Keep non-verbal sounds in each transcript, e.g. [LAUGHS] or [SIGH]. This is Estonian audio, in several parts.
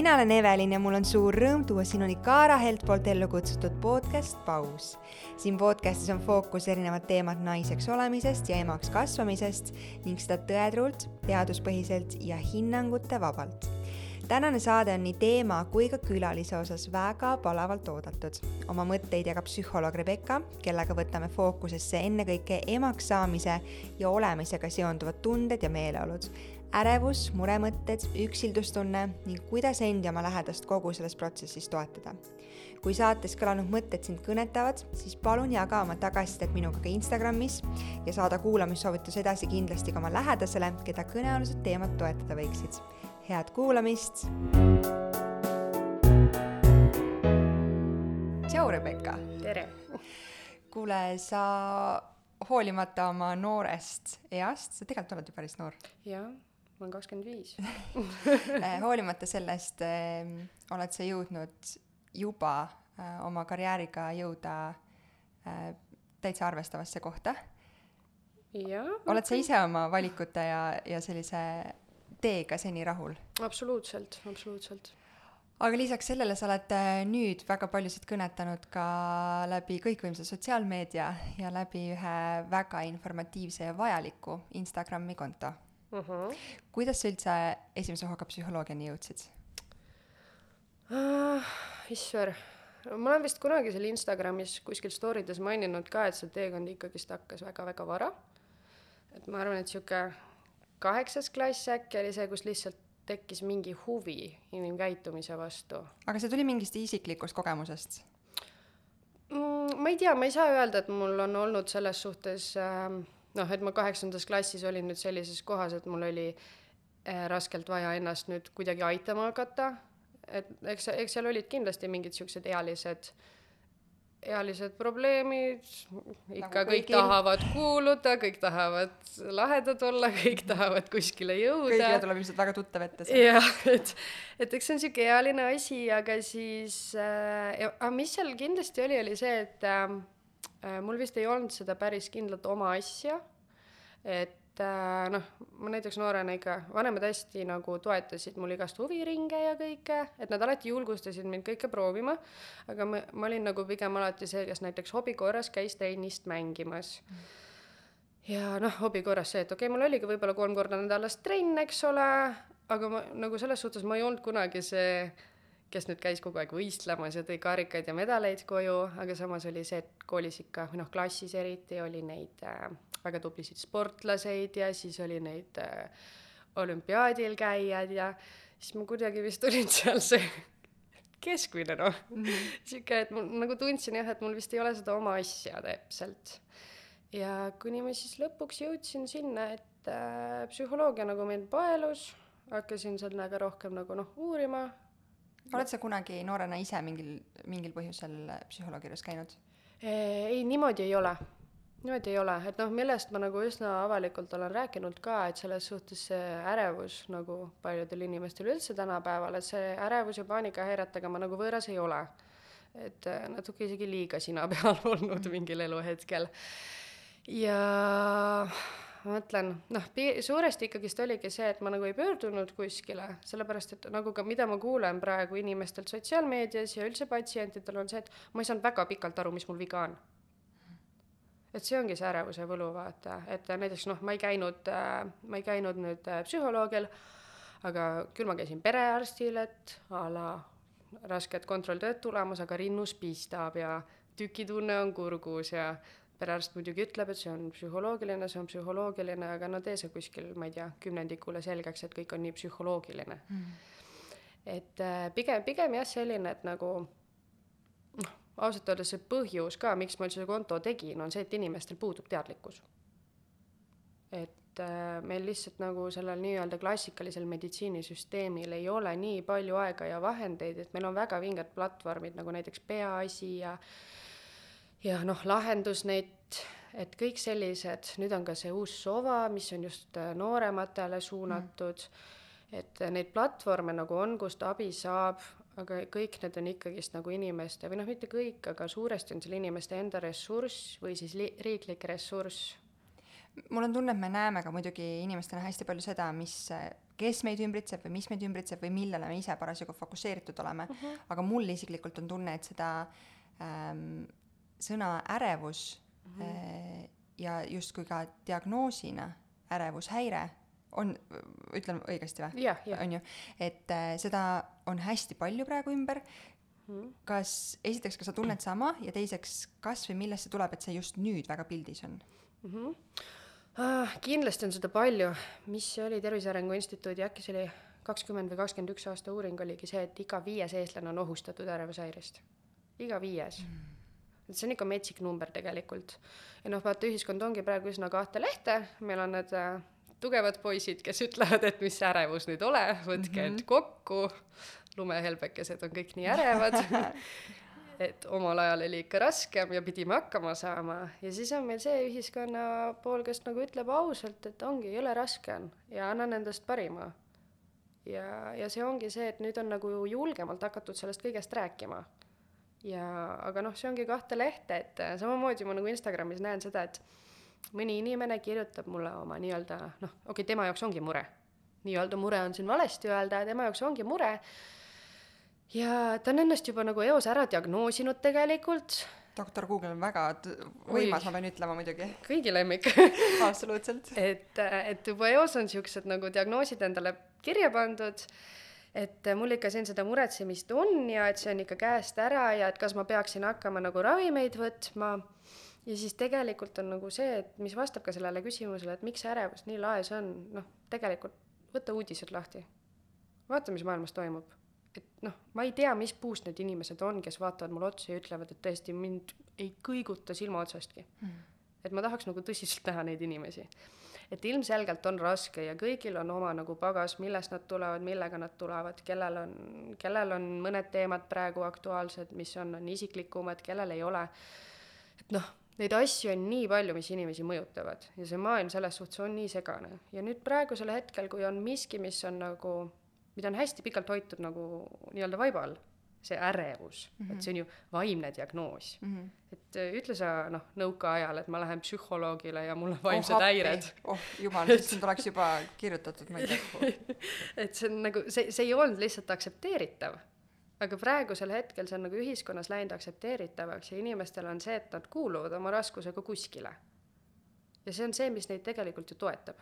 mina olen Evelin ja mul on suur rõõm tuua sinuni Kaara Helt poolt ellu kutsutud podcast Paus. siin podcastis on fookus erinevad teemad naiseks olemisest ja emaks kasvamisest ning seda tõetruult, teaduspõhiselt ja hinnangute vabalt. tänane saade on nii teema kui ka külalise osas väga palavalt oodatud. oma mõtteid jagab psühholoog Rebecca, kellega võtame fookusesse ennekõike emaks saamise ja olemisega seonduvad tunded ja meeleolud ärevus, muremõtted, üksildustunne ning kuidas end ja oma lähedast kogu selles protsessis toetada. kui saates kõlanud mõtted sind kõnetavad, siis palun jaga oma tagasisidet minuga ka Instagramis ja saada kuulamissoovitus edasi kindlasti ka oma lähedasele, keda kõnealused teemad toetada võiksid. head kuulamist! tšau, Rebecca! tere! kuule, sa hoolimata oma noorest east, sa tegelikult oled ju päris noor. jah ma olen kakskümmend viis. Eh, [LAUGHS] hoolimata sellest äh, oled sa jõudnud juba äh, oma karjääriga jõuda äh, täitsa arvestavasse kohta. oled sa ise oma valikute ja, ja sellise teega seni rahul? absoluutselt, absoluutselt aga lisaks sellele sa oled nüüd väga paljusid kõnetanud ka läbi kõikvõimsa sotsiaalmeedia ja läbi ühe väga informatiivse ja vajaliku Instagrami konto uh. -huh. kuidas sa üldse esimese hooga psühholoogiani jõudsid uh,? issand, ma olen vist kunagi seal Instagramis kuskil story des maininud ka, et see teekond ikkagist hakkas väga-väga vara. et ma arvan, et sihuke kaheksas klass äkki oli see, kus lihtsalt tekkis mingi huvi inimkäitumise vastu. aga see tuli mingist isiklikust kogemusest? Mm, ma ei tea, ma ei saa öelda, et mul on olnud selles suhtes äh, noh, et ma kaheksandas klassis olin nüüd sellises kohas, et mul oli äh, raskelt vaja ennast nüüd kuidagi aitama hakata, et eks, eks seal olid kindlasti mingid siuksed ealised, ealised probleemid, ikka nagu kõik kõigil. tahavad kuuluda, kõik tahavad lahedad olla, kõik tahavad kuskile jõuda. kõigile tuleb ilmselt väga tuttav ette see. jah, et, et eks see on sihuke ealine asi, aga siis äh,, aga mis seal kindlasti oli, oli see, et äh, Äh, mul vist ei olnud seda päris kindlat oma asja, et äh, noh, ma näiteks noorena ikka, vanemad hästi nagu toetasid mul igast huviringe ja kõike, et nad alati julgustasid mind kõike proovima, aga ma, ma olin nagu pigem alati see, kes näiteks hobi korras käis tennist mängimas. Ja noh, hobi korras see, et okei okay,, mul oligi võib-olla kolm korda nädalas trenn, eks ole, aga ma nagu selles suhtes ma ei olnud kunagi see kes nüüd käis kogu aeg võistlemas ja tõi karikaid ja medaleid koju, aga samas oli see, et koolis ikka, või noh, klassis eriti oli neid äh, väga tublisid sportlaseid ja siis oli neid äh, olümpiaadil käijad ja siis ma kuidagi vist olin [LAUGHS] seal see keskmine noh mm -hmm., sihuke, et ma nagu tundsin jah, et mul vist ei ole seda oma asja täpselt. ja kuni ma siis lõpuks jõudsin sinna, et äh, psühholoogia nagu mind paelus, hakkasin sellega rohkem nagu noh, uurima oled sa kunagi noorena ise mingil, mingil põhjusel psühholoogi juures käinud? ei, niimoodi ei ole. niimoodi ei ole, et noh, millest ma nagu üsna avalikult olen rääkinud ka, et selles suhtes see ärevus nagu paljudel inimestel üldse tänapäeval, et see ärevus ja paanikahäiretega ma nagu võõras ei ole. et äh, natuke isegi liiga sina [LAUGHS] peal olnud mingil eluhetkel. ja mõtlen, noh, suuresti ikkagist oligi see, et ma nagu ei pöördunud kuskile, sellepärast et nagu ka, mida ma kuulen praegu inimestelt sotsiaalmeedias ja üldse patsientidel on see, et ma ei saanud väga pikalt aru, mis mul viga on. et see ongi see ärevuse võlu, vaata, et näiteks noh, ma ei käinud äh,, ma ei käinud nüüd äh, psühholoogil, aga küll ma käisin perearstil, et a la rasked kontrolltööd tulemas, aga rinnus pistab ja tükitunne on kurgus ja perearst muidugi ütleb, et see on psühholoogiline, see on psühholoogiline, aga no tee see kuskil, ma ei tea, kümnendikule selgeks, et kõik on nii psühholoogiline mm.. et äh, pigem, pigem jah, selline, et nagu noh, ausalt öeldes see põhjus ka, miks ma üldse konto tegin, on see, et inimestel puudub teadlikkus. et äh, meil lihtsalt nagu sellel nii-öelda klassikalisel meditsiinisüsteemil ei ole nii palju aega ja vahendeid, et meil on väga vinged platvormid nagu näiteks Peaasi ja ja noh, lahendusnet, et kõik sellised, nüüd on ka see uus Sova, mis on just äh, noorematele suunatud mm., et neid platvorme nagu on, kust abi saab, aga kõik need on ikkagist nagu inimeste või noh, mitte kõik, aga suuresti on seal inimeste enda ressurss või siis li-, riiklik ressurss mul on tunne, et me näeme ka muidugi inimestena hästi palju seda, mis, kes meid ümbritseb või mis meid ümbritseb või millele me ise parasjagu fokusseeritud oleme uh. -huh. aga mul isiklikult on tunne, et seda ähm, sõna ärevus -huh. äh, ja justkui ka diagnoosina ärevushäire on, ütlen õigesti või? On ju, et äh, seda on hästi palju praegu ümber. Mm.. kas, esiteks, kas sa tunned sama ja teiseks, kas või millest see tuleb, et see just nüüd väga pildis on? Mm? -hmm ah,? kindlasti on seda palju, mis see oli, Tervise Arengu Instituudi, äkki see oli kakskümmend või kakskümmend üks aasta uuring oligi see, et iga viies eestlane on ohustatud ärevushäirest. iga viies. Mm et see on ikka metsik number tegelikult. ja noh, vaata, ühiskond ongi praegu üsna kahte lehte, meil on need äh, tugevad poisid, kes ütlevad, et mis ärevus nüüd ole, võtke end mm -hmm. kokku, lumehelbekesed on kõik nii ärevad [LAUGHS] et omal ajal oli ikka raskem ja pidime hakkama saama ja siis on meil see ühiskonna pool, kes nagu ütleb ausalt, et ongi, jõle raske on ja annan endast parima. ja, ja see ongi see, et nüüd on nagu julgemalt hakatud sellest kõigest rääkima. Ja aga noh, see ongi kahte lehte, et samamoodi ma nagu Instagramis näen seda, et mõni inimene kirjutab mulle oma nii-öelda noh, okei okay,, tema jaoks ongi mure. nii-öelda mure on siin valesti öelda, tema jaoks ongi mure ja ta on ennast juba nagu eos ära diagnoosinud tegelikult. doktor Google on väga võimas, ma pean ütlema muidugi. kõigi lemmik [LAUGHS] absoluutselt. et, et juba eos on siuksed nagu diagnoosid endale kirja pandud, et mul ikka siin seda muretsemist on ja et see on ikka käest ära ja et kas ma peaksin hakkama nagu ravimeid võtma. Ja siis tegelikult on nagu see, et mis vastab ka sellele küsimusele, et miks ärevus nii laes on, noh, tegelikult võta uudised lahti. vaata, mis maailmas toimub. Et noh, ma ei tea, mis puust need inimesed on, kes vaatavad mulle otsa ja ütlevad, et tõesti mind ei kõiguta silma otsastki. Mm.. et ma tahaks nagu tõsiselt näha neid inimesi. Et ilmselgelt on raske ja kõigil on oma nagu pagas, millest nad tulevad, millega nad tulevad, kellel on, kellel on mõned teemad praegu aktuaalsed, mis on, on isiklikumad, kellel ei ole. et noh, neid asju on nii palju, mis inimesi mõjutavad ja see maailm selles suhtes on nii segane ja nüüd praegusel hetkel, kui on miski, mis on nagu mida on hästi pikalt hoitud nagu nii-öelda vaiba all, see ärevus mm, -hmm. et see on ju vaimne diagnoos mm. -hmm. et äh, ütle sa noh, nõukaajal, et ma lähen psühholoogile ja mul on vaimsed oh, häired. oh jumal, siis sind oleks juba kirjutatud, ma ei tea [LAUGHS] et see on nagu, see, see ei olnud lihtsalt aktsepteeritav. aga praegusel hetkel see on nagu ühiskonnas läinud aktsepteeritavaks ja inimestel on see, et nad kuuluvad oma raskusega kuskile. ja see on see, mis neid tegelikult ju toetab.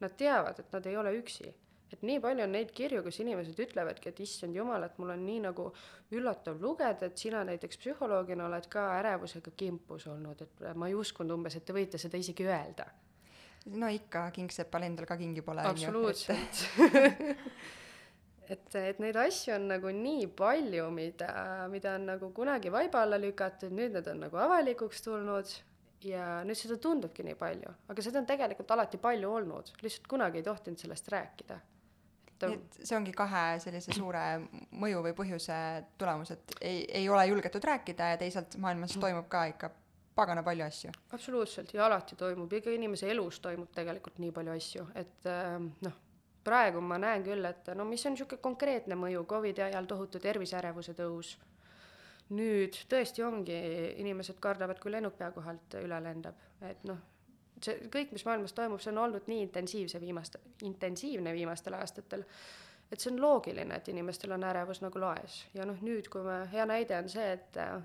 Nad teavad, et nad ei ole üksi et nii palju on neid kirju, kus inimesed ütlevadki, et issand jumal, et mul on nii nagu üllatav lugeda, et sina näiteks psühholoogina oled ka ärevusega kimpus olnud, et ma ei uskunud umbes, et te võite seda isegi öelda. no ikka, kingsepal endal ka kingi pole. absoluutselt [LAUGHS] et, et neid asju on nagu nii palju, mida, mida on nagu kunagi vaiba alla lükatud, nüüd need on nagu avalikuks tulnud ja nüüd seda tundubki nii palju, aga seda on tegelikult alati palju olnud, lihtsalt kunagi ei tohtinud sellest rääkida nii et see ongi kahe sellise suure mõju või põhjuse tulemus, et ei, ei ole julgetud rääkida ja teisalt maailmas mm. toimub ka ikka pagana palju asju. absoluutselt ja alati toimub, iga inimese elus toimub tegelikult nii palju asju, et äh, noh, praegu ma näen küll, et no mis on niisugune konkreetne mõju, Covidi ajal tohutu terviseärevuse tõus. nüüd tõesti ongi, inimesed kardavad, kui lennuk pea kohalt üle lendab, et noh, see kõik, mis maailmas toimub, see on olnud nii intensiivse viimaste, intensiivne viimastel aastatel, et see on loogiline, et inimestel on ärevus nagu laes. Ja noh, nüüd, kui me, hea näide on see, et äh,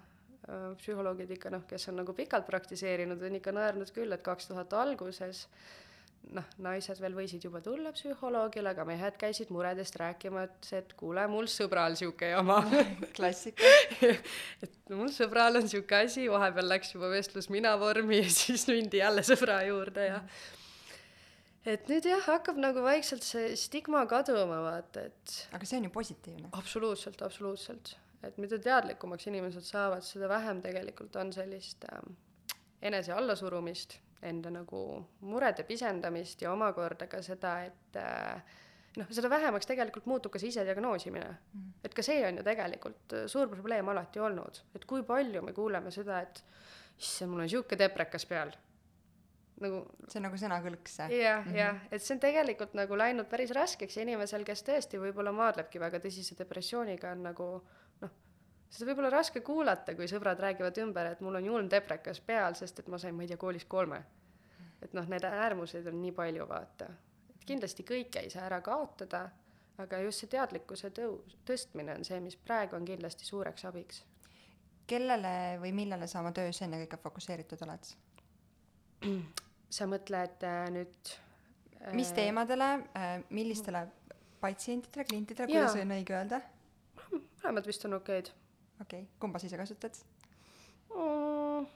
psühholoogid ikka noh, kes on nagu pikalt praktiseerinud, on ikka naernud küll, et kaks tuhat alguses äh, noh, naised veel võisid juba tulla psühholoogile, aga mehed käisid muredest rääkimas, et kuule, mul sõbral sihuke jama [LAUGHS] klassika [LAUGHS] et mul sõbral on sihuke asi, vahepeal läks juba vestlus mina vormi ja [LAUGHS] siis mindi jälle sõbra juurde ja et nüüd jah, hakkab nagu vaikselt see stigma kaduma, vaata, et aga see on ju positiivne. absoluutselt, absoluutselt. et mida teadlikumaks inimesed saavad, seda vähem tegelikult on sellist äh, enese allasurumist enda nagu murede pisendamist ja omakorda ka seda, et äh, noh, seda vähemaks tegelikult muutub ka see isediagnoosimine mm.. et ka see on ju tegelikult äh, suur probleem alati olnud, et kui palju me kuuleme seda, et issand, mul on sihuke deprekas peal. nagu see on nagu sõnakõlks see. jah mm -hmm., jah, et see on tegelikult nagu läinud päris raskeks ja inimesel, kes tõesti võib-olla maadlebki väga tõsise depressiooniga, on nagu seda võib olla raske kuulata, kui sõbrad räägivad ümber, et mul on julm deprekas peal, sest et ma sain, ma ei tea, koolis kolme. et noh, need äärmuseid on nii palju, vaata. et kindlasti kõike ei saa ära kaotada, aga just see teadlikkuse tõus, tõstmine on see, mis praegu on kindlasti suureks abiks. kellele või millele sa oma töös ennekõike fokusseeritud oled? sa mõtled äh, nüüd mis äh, teemadele äh,, millistele patsientidele, klientidele, kuidas on õige öelda? mõlemad vist on okeid okei okay., kumba sa ise kasutad? mm,.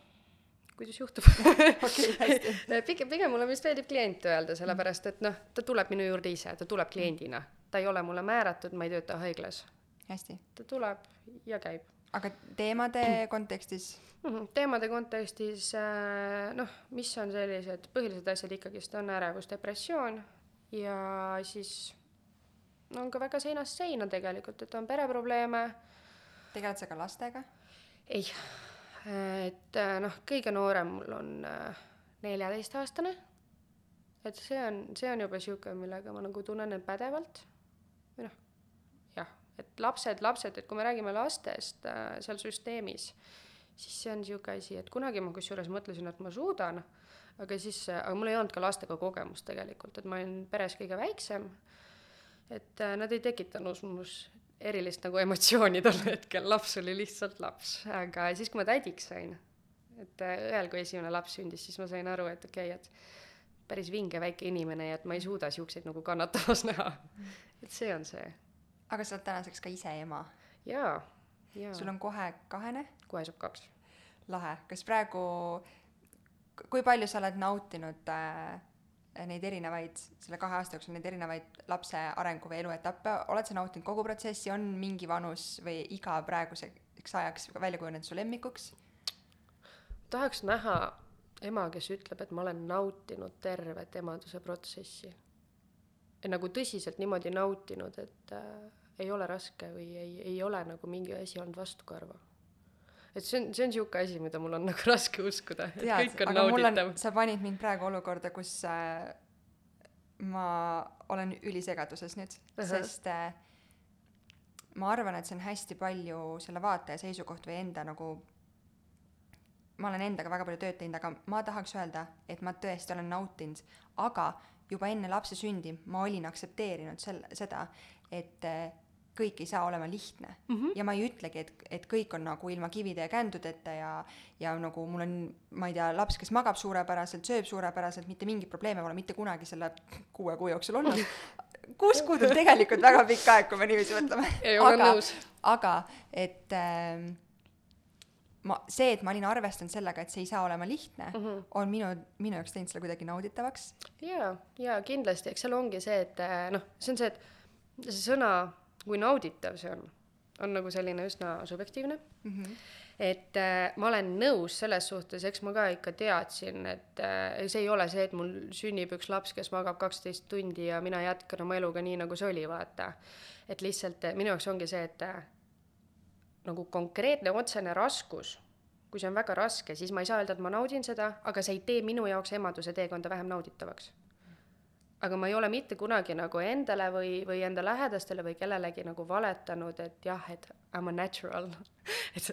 kuidas juhtub [LAUGHS] okei, hästi. [LAUGHS] pigem, pigem mulle vist meeldib klient öelda, sellepärast et noh, ta tuleb minu juurde ise, ta tuleb kliendina. ta ei ole mulle määratud, ma ei tööta haiglas. hästi, ta tuleb ja käib aga teemade kontekstis. -hmm. teemade kontekstis äh, noh, mis on sellised põhilised asjad ikkagist on ärevus, depressioon ja siis on ka väga seinast seina tegelikult, et on pereprobleeme tegeled sa ka lastega? ei, et äh, noh, kõige noorem mul on äh, neljateistaastane. et see on, see on juba sihuke, millega ma nagu tunnen end pädevalt. või noh, jah, et lapsed, lapsed, et kui me räägime lastest äh, seal süsteemis, siis see on sihuke asi, et kunagi ma kusjuures mõtlesin, et ma suudan, aga siis, aga mul ei olnud ka lastega kogemust tegelikult, et ma olin peres kõige väiksem. et äh, nad ei tekitanud minus erilist nagu emotsiooni tol hetkel, laps oli lihtsalt laps, aga siis, kui ma tädiks sain, et äh, õel, kui esimene laps sündis, siis ma sain aru, et okei okay,, et päris vinge väike inimene ja et ma ei suuda siukseid nagu kannatamas näha. et see on see. aga sa oled tänaseks ka ise ema. jaa, jaa. sul on kohe kahene, kohe saab kaks. lahe. kas praegu, kui palju sa oled nautinud äh, neid erinevaid, selle kahe aasta jooksul neid erinevaid lapse arengu või eluetappe, oled sa nautinud kogu protsessi, on mingi vanus või iga praeguseks ajaks välja kujunenud su lemmikuks? tahaks näha ema, kes ütleb, et ma olen nautinud tervet emaduse protsessi. nagu tõsiselt niimoodi nautinud, et äh, ei ole raske või ei, ei ole nagu mingi asi olnud vastukarva. Et see on, see on sihuke asi, mida mul on [LAUGHS] nagu raske uskuda, et tead kõik, on nauditav., sa panid mind praegu olukorda, kus äh, ma olen ülisegaduses nüüd uh. -huh. sest äh, ma arvan, et see on hästi palju selle vaataja seisukoht või enda nagu ma olen endaga väga palju tööd teinud, aga ma tahaks öelda, et ma tõesti olen nautinud, aga juba enne lapse sündi ma olin aktsepteerinud sel-, seda, et äh, kõik ei saa olema lihtne mm. -hmm. ja ma ei ütlegi, et, et kõik on nagu ilma kivide ja kändudeta ja, ja nagu mul on, ma ei tea, laps, kes magab suurepäraselt, sööb suurepäraselt, mitte mingeid probleeme pole mitte kunagi selle kuue kuu jooksul olnud. [LAUGHS] kuus kuud on tegelikult väga pikk aeg, kui me niiviisi mõtleme. Ei, olen aga nõus., aga et ähm, ma, see, et ma olin arvestanud sellega, et see ei saa olema lihtne mm, -hmm. on minu, minu jaoks teinud selle kuidagi nauditavaks. jaa, jaa, kindlasti, eks seal ongi see, et äh, noh, see on see, et see sõna, kui nauditav see on, on nagu selline üsna subjektiivne Mm -hmm. et äh, ma olen nõus selles suhtes, eks ma ka ikka teadsin, et äh, see ei ole see, et mul sünnib üks laps, kes magab kaksteist tundi ja mina jätkan oma eluga nii, nagu see oli, vaata. et lihtsalt äh, minu jaoks ongi see, et äh, nagu konkreetne otsene raskus, kui see on väga raske, siis ma ei saa öelda, et ma naudin seda, aga see ei tee minu jaoks emaduse teekonda vähem nauditavaks aga ma ei ole mitte kunagi nagu endale või, või enda lähedastele või kellelegi nagu valetanud, et jah, et I m a natural. [LAUGHS] et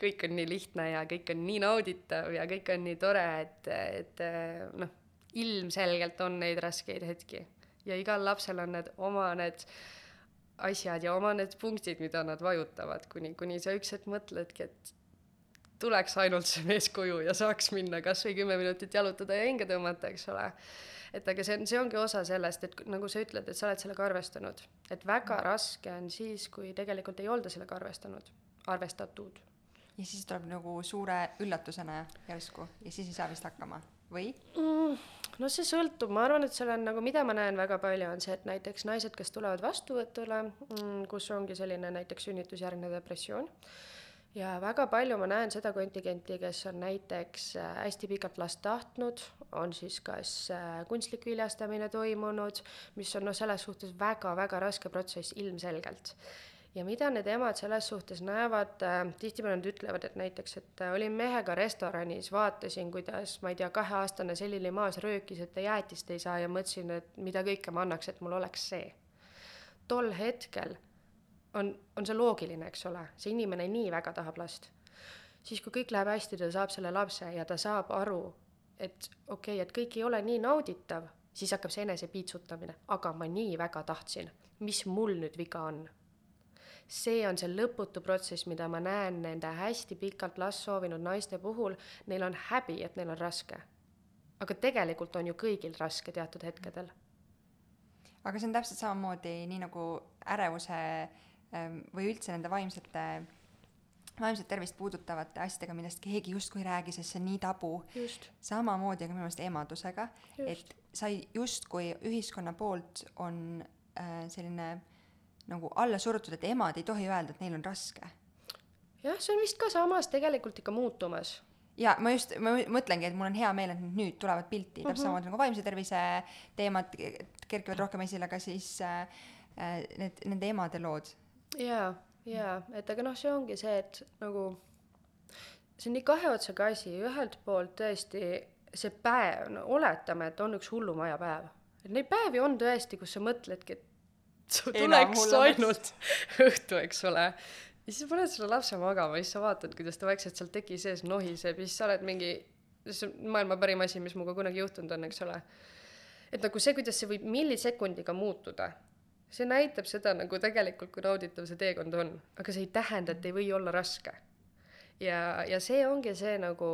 kõik on nii lihtne ja kõik on nii nauditav ja kõik on nii tore, et, et noh, ilmselgelt on neid raskeid hetki ja igal lapsel on need oma need asjad ja oma need punktid, mida nad vajutavad, kuni, kuni sa üks hetk mõtledki, et tuleks ainult see mees koju ja saaks minna kas või kümme minutit jalutada ja hinge tõmmata, eks ole et aga see on, see ongi osa sellest, et nagu sa ütled, et sa oled sellega arvestanud. et väga raske on siis, kui tegelikult ei olda sellega arvestanud, arvestatud. ja siis tuleb nagu suure üllatusena järsku ja siis ei saa vist hakkama, või? mm,. no see sõltub, ma arvan, et seal on nagu, mida ma näen väga palju, on see, et näiteks naised, kes tulevad vastuvõtule mm,, kus ongi selline näiteks sünnitusjärgne depressioon, ja väga palju ma näen seda kontingenti, kes on näiteks äh, hästi pikalt last tahtnud, on siis kas äh, kunstlik viljastamine toimunud, mis on noh, selles suhtes väga-väga raske protsess ilmselgelt ja mida need emad selles suhtes näevad äh,, tihtipeale nad ütlevad, et näiteks, et olin mehega restoranis, vaatasin, kuidas ma ei tea, kaheaastane selili maas röökis, et ta jäätist ei saa ja mõtlesin, et mida kõike ma annaks, et mul oleks see. tol hetkel on, on see loogiline, eks ole, see inimene nii väga tahab last. siis, kui kõik läheb hästi, ta saab selle lapse ja ta saab aru, et okei okay,, et kõik ei ole nii nauditav, siis hakkab see enesepiitsutamine, aga ma nii väga tahtsin, mis mul nüüd viga on see on see lõputu protsess, mida ma näen nende hästi pikalt last soovinud naiste puhul, neil on häbi, et neil on raske. aga tegelikult on ju kõigil raske teatud hetkedel. aga see on täpselt samamoodi, nii nagu ärevuse või üldse nende vaimsete vaimset tervist puudutavate asjadega, millest keegi justkui ei räägi, sest see on nii tabu. samamoodi, aga minu meelest emadusega, et sa justkui ühiskonna poolt on äh, selline äh, nagu alla surutud, et emad ei tohi öelda, et neil on raske. jah, see on vist ka samas tegelikult ikka muutumas. ja ma just, ma mõtlengi, et mul on hea meel, et nüüd tulevad pilti mm -hmm. täpselt mhm. samamoodi nagu vaimse tervise teemad kerkivad rohkem esile, aga siis äh, need, nende emade lood. Jaa, jaa, et aga noh, see ongi see, et nagu see on nii kahe otsaga asi, ühelt poolt tõesti see päev, no oletame, et on üks hullumajapäev. et neid päevi on tõesti, kus sa mõtledki, et su tuleks ainult [LAUGHS] õhtu, eks ole. ja siis paned selle lapse magama siis sa vaatad, kuidas ta vaikselt seal teki sees nohiseb ja siis sa oled mingi, see on maailma parim asi, mis minuga kunagi juhtunud on, eks ole. et nagu see, kuidas see võib millisekundiga muutuda, see näitab seda nagu tegelikult, kui nauditav see teekond on, aga see ei tähenda, et ei või olla raske. ja, ja see ongi see nagu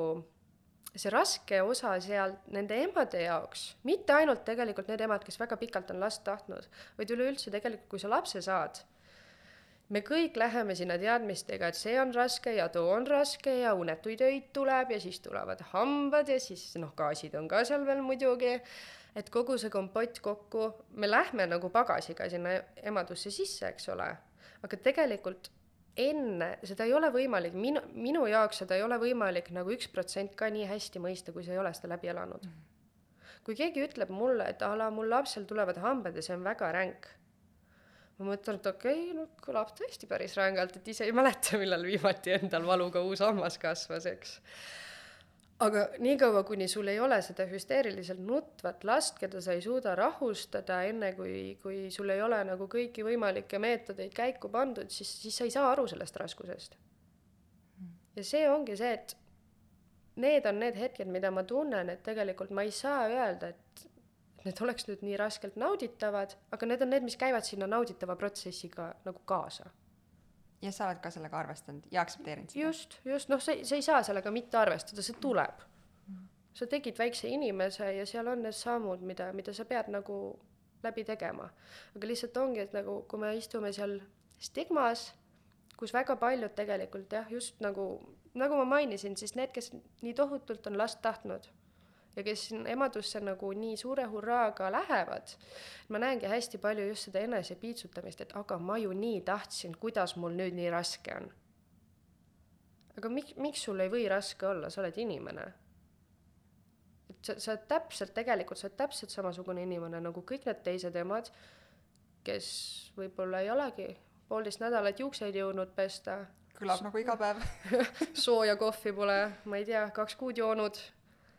see raske osa seal nende emade jaoks, mitte ainult tegelikult need emad, kes väga pikalt on last tahtnud, vaid üleüldse tegelikult, kui sa lapse saad, me kõik läheme sinna teadmistega, et see on raske ja too on raske ja unetuid öid tuleb ja siis tulevad hambad ja siis noh, gaasid on ka seal veel muidugi, et kogu see kompott kokku, me lähme nagu pagasiga sinna emadusse sisse, eks ole, aga tegelikult enne, seda ei ole võimalik, minu, minu jaoks seda ei ole võimalik nagu üks protsent ka nii hästi mõista, kui sa ei ole seda läbi elanud mm. -hmm. kui keegi ütleb mulle, et a la mul lapsel tulevad hambad ja see on väga ränk, ma mõtlen, et okei okay,, no kõlab tõesti päris rängalt, et ise ei mäleta, millal viimati endal valuga uus hammas kasvas, eks aga niikaua, kuni sul ei ole seda hüsteeriliselt nutvat last, keda sa ei suuda rahustada, enne kui, kui sul ei ole nagu kõiki võimalikke meetodeid käiku pandud, siis, siis sa ei saa aru sellest raskusest. ja see ongi see, et need on need hetked, mida ma tunnen, et tegelikult ma ei saa öelda, et need oleks nüüd nii raskelt nauditavad, aga need on need, mis käivad sinna nauditava protsessiga nagu kaasa ja sa oled ka sellega arvestanud ja aktsepteerinud seda? just, just, noh, sa, sa ei saa sellega mitte arvestada, see tuleb. sa tegid väikse inimese ja seal on need sammud, mida, mida sa pead nagu läbi tegema. aga lihtsalt ongi, et nagu kui me istume seal stigmas, kus väga paljud tegelikult jah, just nagu, nagu ma mainisin, siis need, kes nii tohutult on last tahtnud ja kes emadusse nagu nii suure hurraaga lähevad, ma näengi hästi palju just seda enesepiitsutamist, et aga ma ju nii tahtsin, kuidas mul nüüd nii raske on. aga miks, miks sul ei või raske olla, sa oled inimene. et sa, sa oled täpselt, tegelikult sa oled täpselt samasugune inimene nagu kõik need teised emad, kes võib-olla ei olegi poolteist nädalat juukseid jõudnud pesta. kõlab nagu iga päev [LAUGHS] sooja kohvi pole, ma ei tea, kaks kuud joonud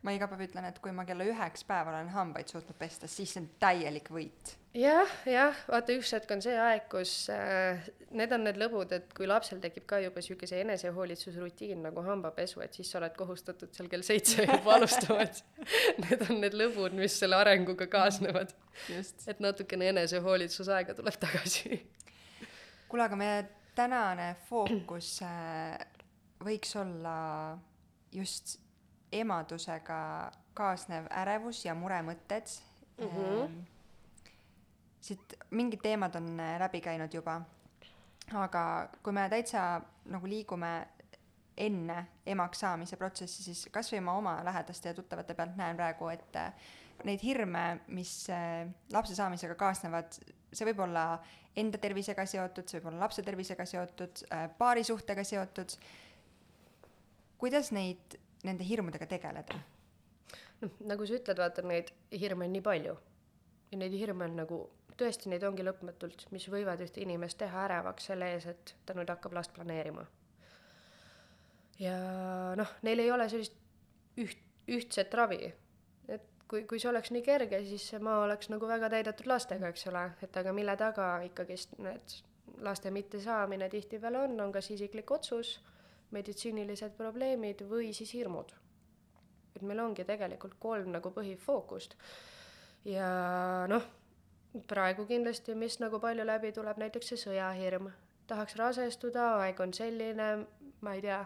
ma iga päev ütlen, et kui ma kella üheks päeval olen hambaid suutnud pesta, siis see on täielik võit. jah, jah, vaata üks hetk on see aeg, kus äh, need on need lõbud, et kui lapsel tekib ka juba siukese enesehoolitsusrutiin nagu hambapesu, et siis sa oled kohustatud seal kell seitse [LAUGHS] juba alustama, et need on need lõbud, mis selle arenguga kaasnevad. et natukene enesehoolitsusaega tuleb tagasi. kuule, aga meie tänane fookus äh, võiks olla just emadusega kaasnev ärevus ja muremõtted mm. -hmm. siit mingid teemad on äh, läbi käinud juba, aga kui me täitsa nagu liigume enne emaks saamise protsessi, siis kas või ma oma lähedaste ja tuttavate pealt näen praegu, et äh, neid hirme, mis äh, lapse saamisega kaasnevad, see võib olla enda tervisega seotud, see võib olla lapse tervisega seotud, paarisuhtega seotud. kuidas neid nende hirmudega tegeleda? noh, nagu sa ütled, vaata neid hirme on nii palju ja neid hirme on nagu tõesti, neid ongi lõpmatult, mis võivad ühte inimest teha ärevaks selle ees, et ta nüüd hakkab last planeerima. ja noh, neil ei ole sellist üht, ühtset ravi. et kui, kui see oleks nii kerge, siis see maa oleks nagu väga täidetud lastega, eks ole, et aga mille taga ikkagist need laste mittesaamine tihtipeale on, on kas isiklik otsus meditsiinilised probleemid või siis hirmud. et meil ongi tegelikult kolm nagu põhifookust. ja noh, praegu kindlasti, mis nagu palju läbi tuleb, näiteks see sõjahirm, tahaks rasestuda, aeg on selline, ma ei tea,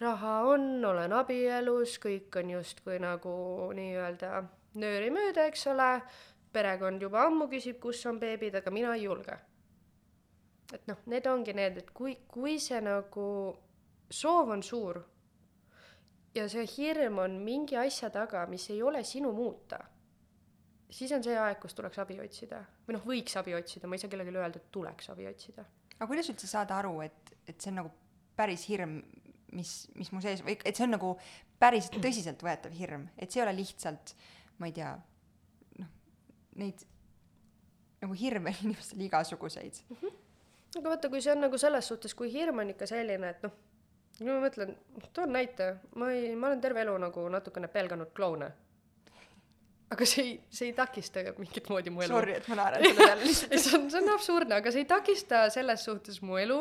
raha on, olen abielus, kõik on justkui nagu nii-öelda nööri mööda, eks ole, perekond juba ammu küsib, kus on beebid, aga mina ei julge. et noh, need ongi need, et kui, kui see nagu soov on suur ja see hirm on mingi asja taga, mis ei ole sinu muuta, siis on see aeg, kus tuleks abi otsida. või noh, võiks abi otsida, ma ei saa kellelegi öelda, et tuleks abi otsida. aga kuidas üldse saada aru, et, et see on nagu päris hirm, mis, mis mu sees või et see on nagu päris tõsiseltvõetav hirm, et see ei ole lihtsalt, ma ei tea, noh, neid nagu hirme [LAUGHS] inimestel igasuguseid mm. -hmm. aga vaata, kui see on nagu selles suhtes, kui hirm on ikka selline, et noh, no ma mõtlen, toon näite, ma ei, ma olen terve elu nagu natukene pelganud kloune. aga see ei, see ei takista mingit moodi mu elu. Sorry, et ma naeran selle peale lihtsalt [LAUGHS] see on, see on absurdne, aga see ei takista selles suhtes mu elu,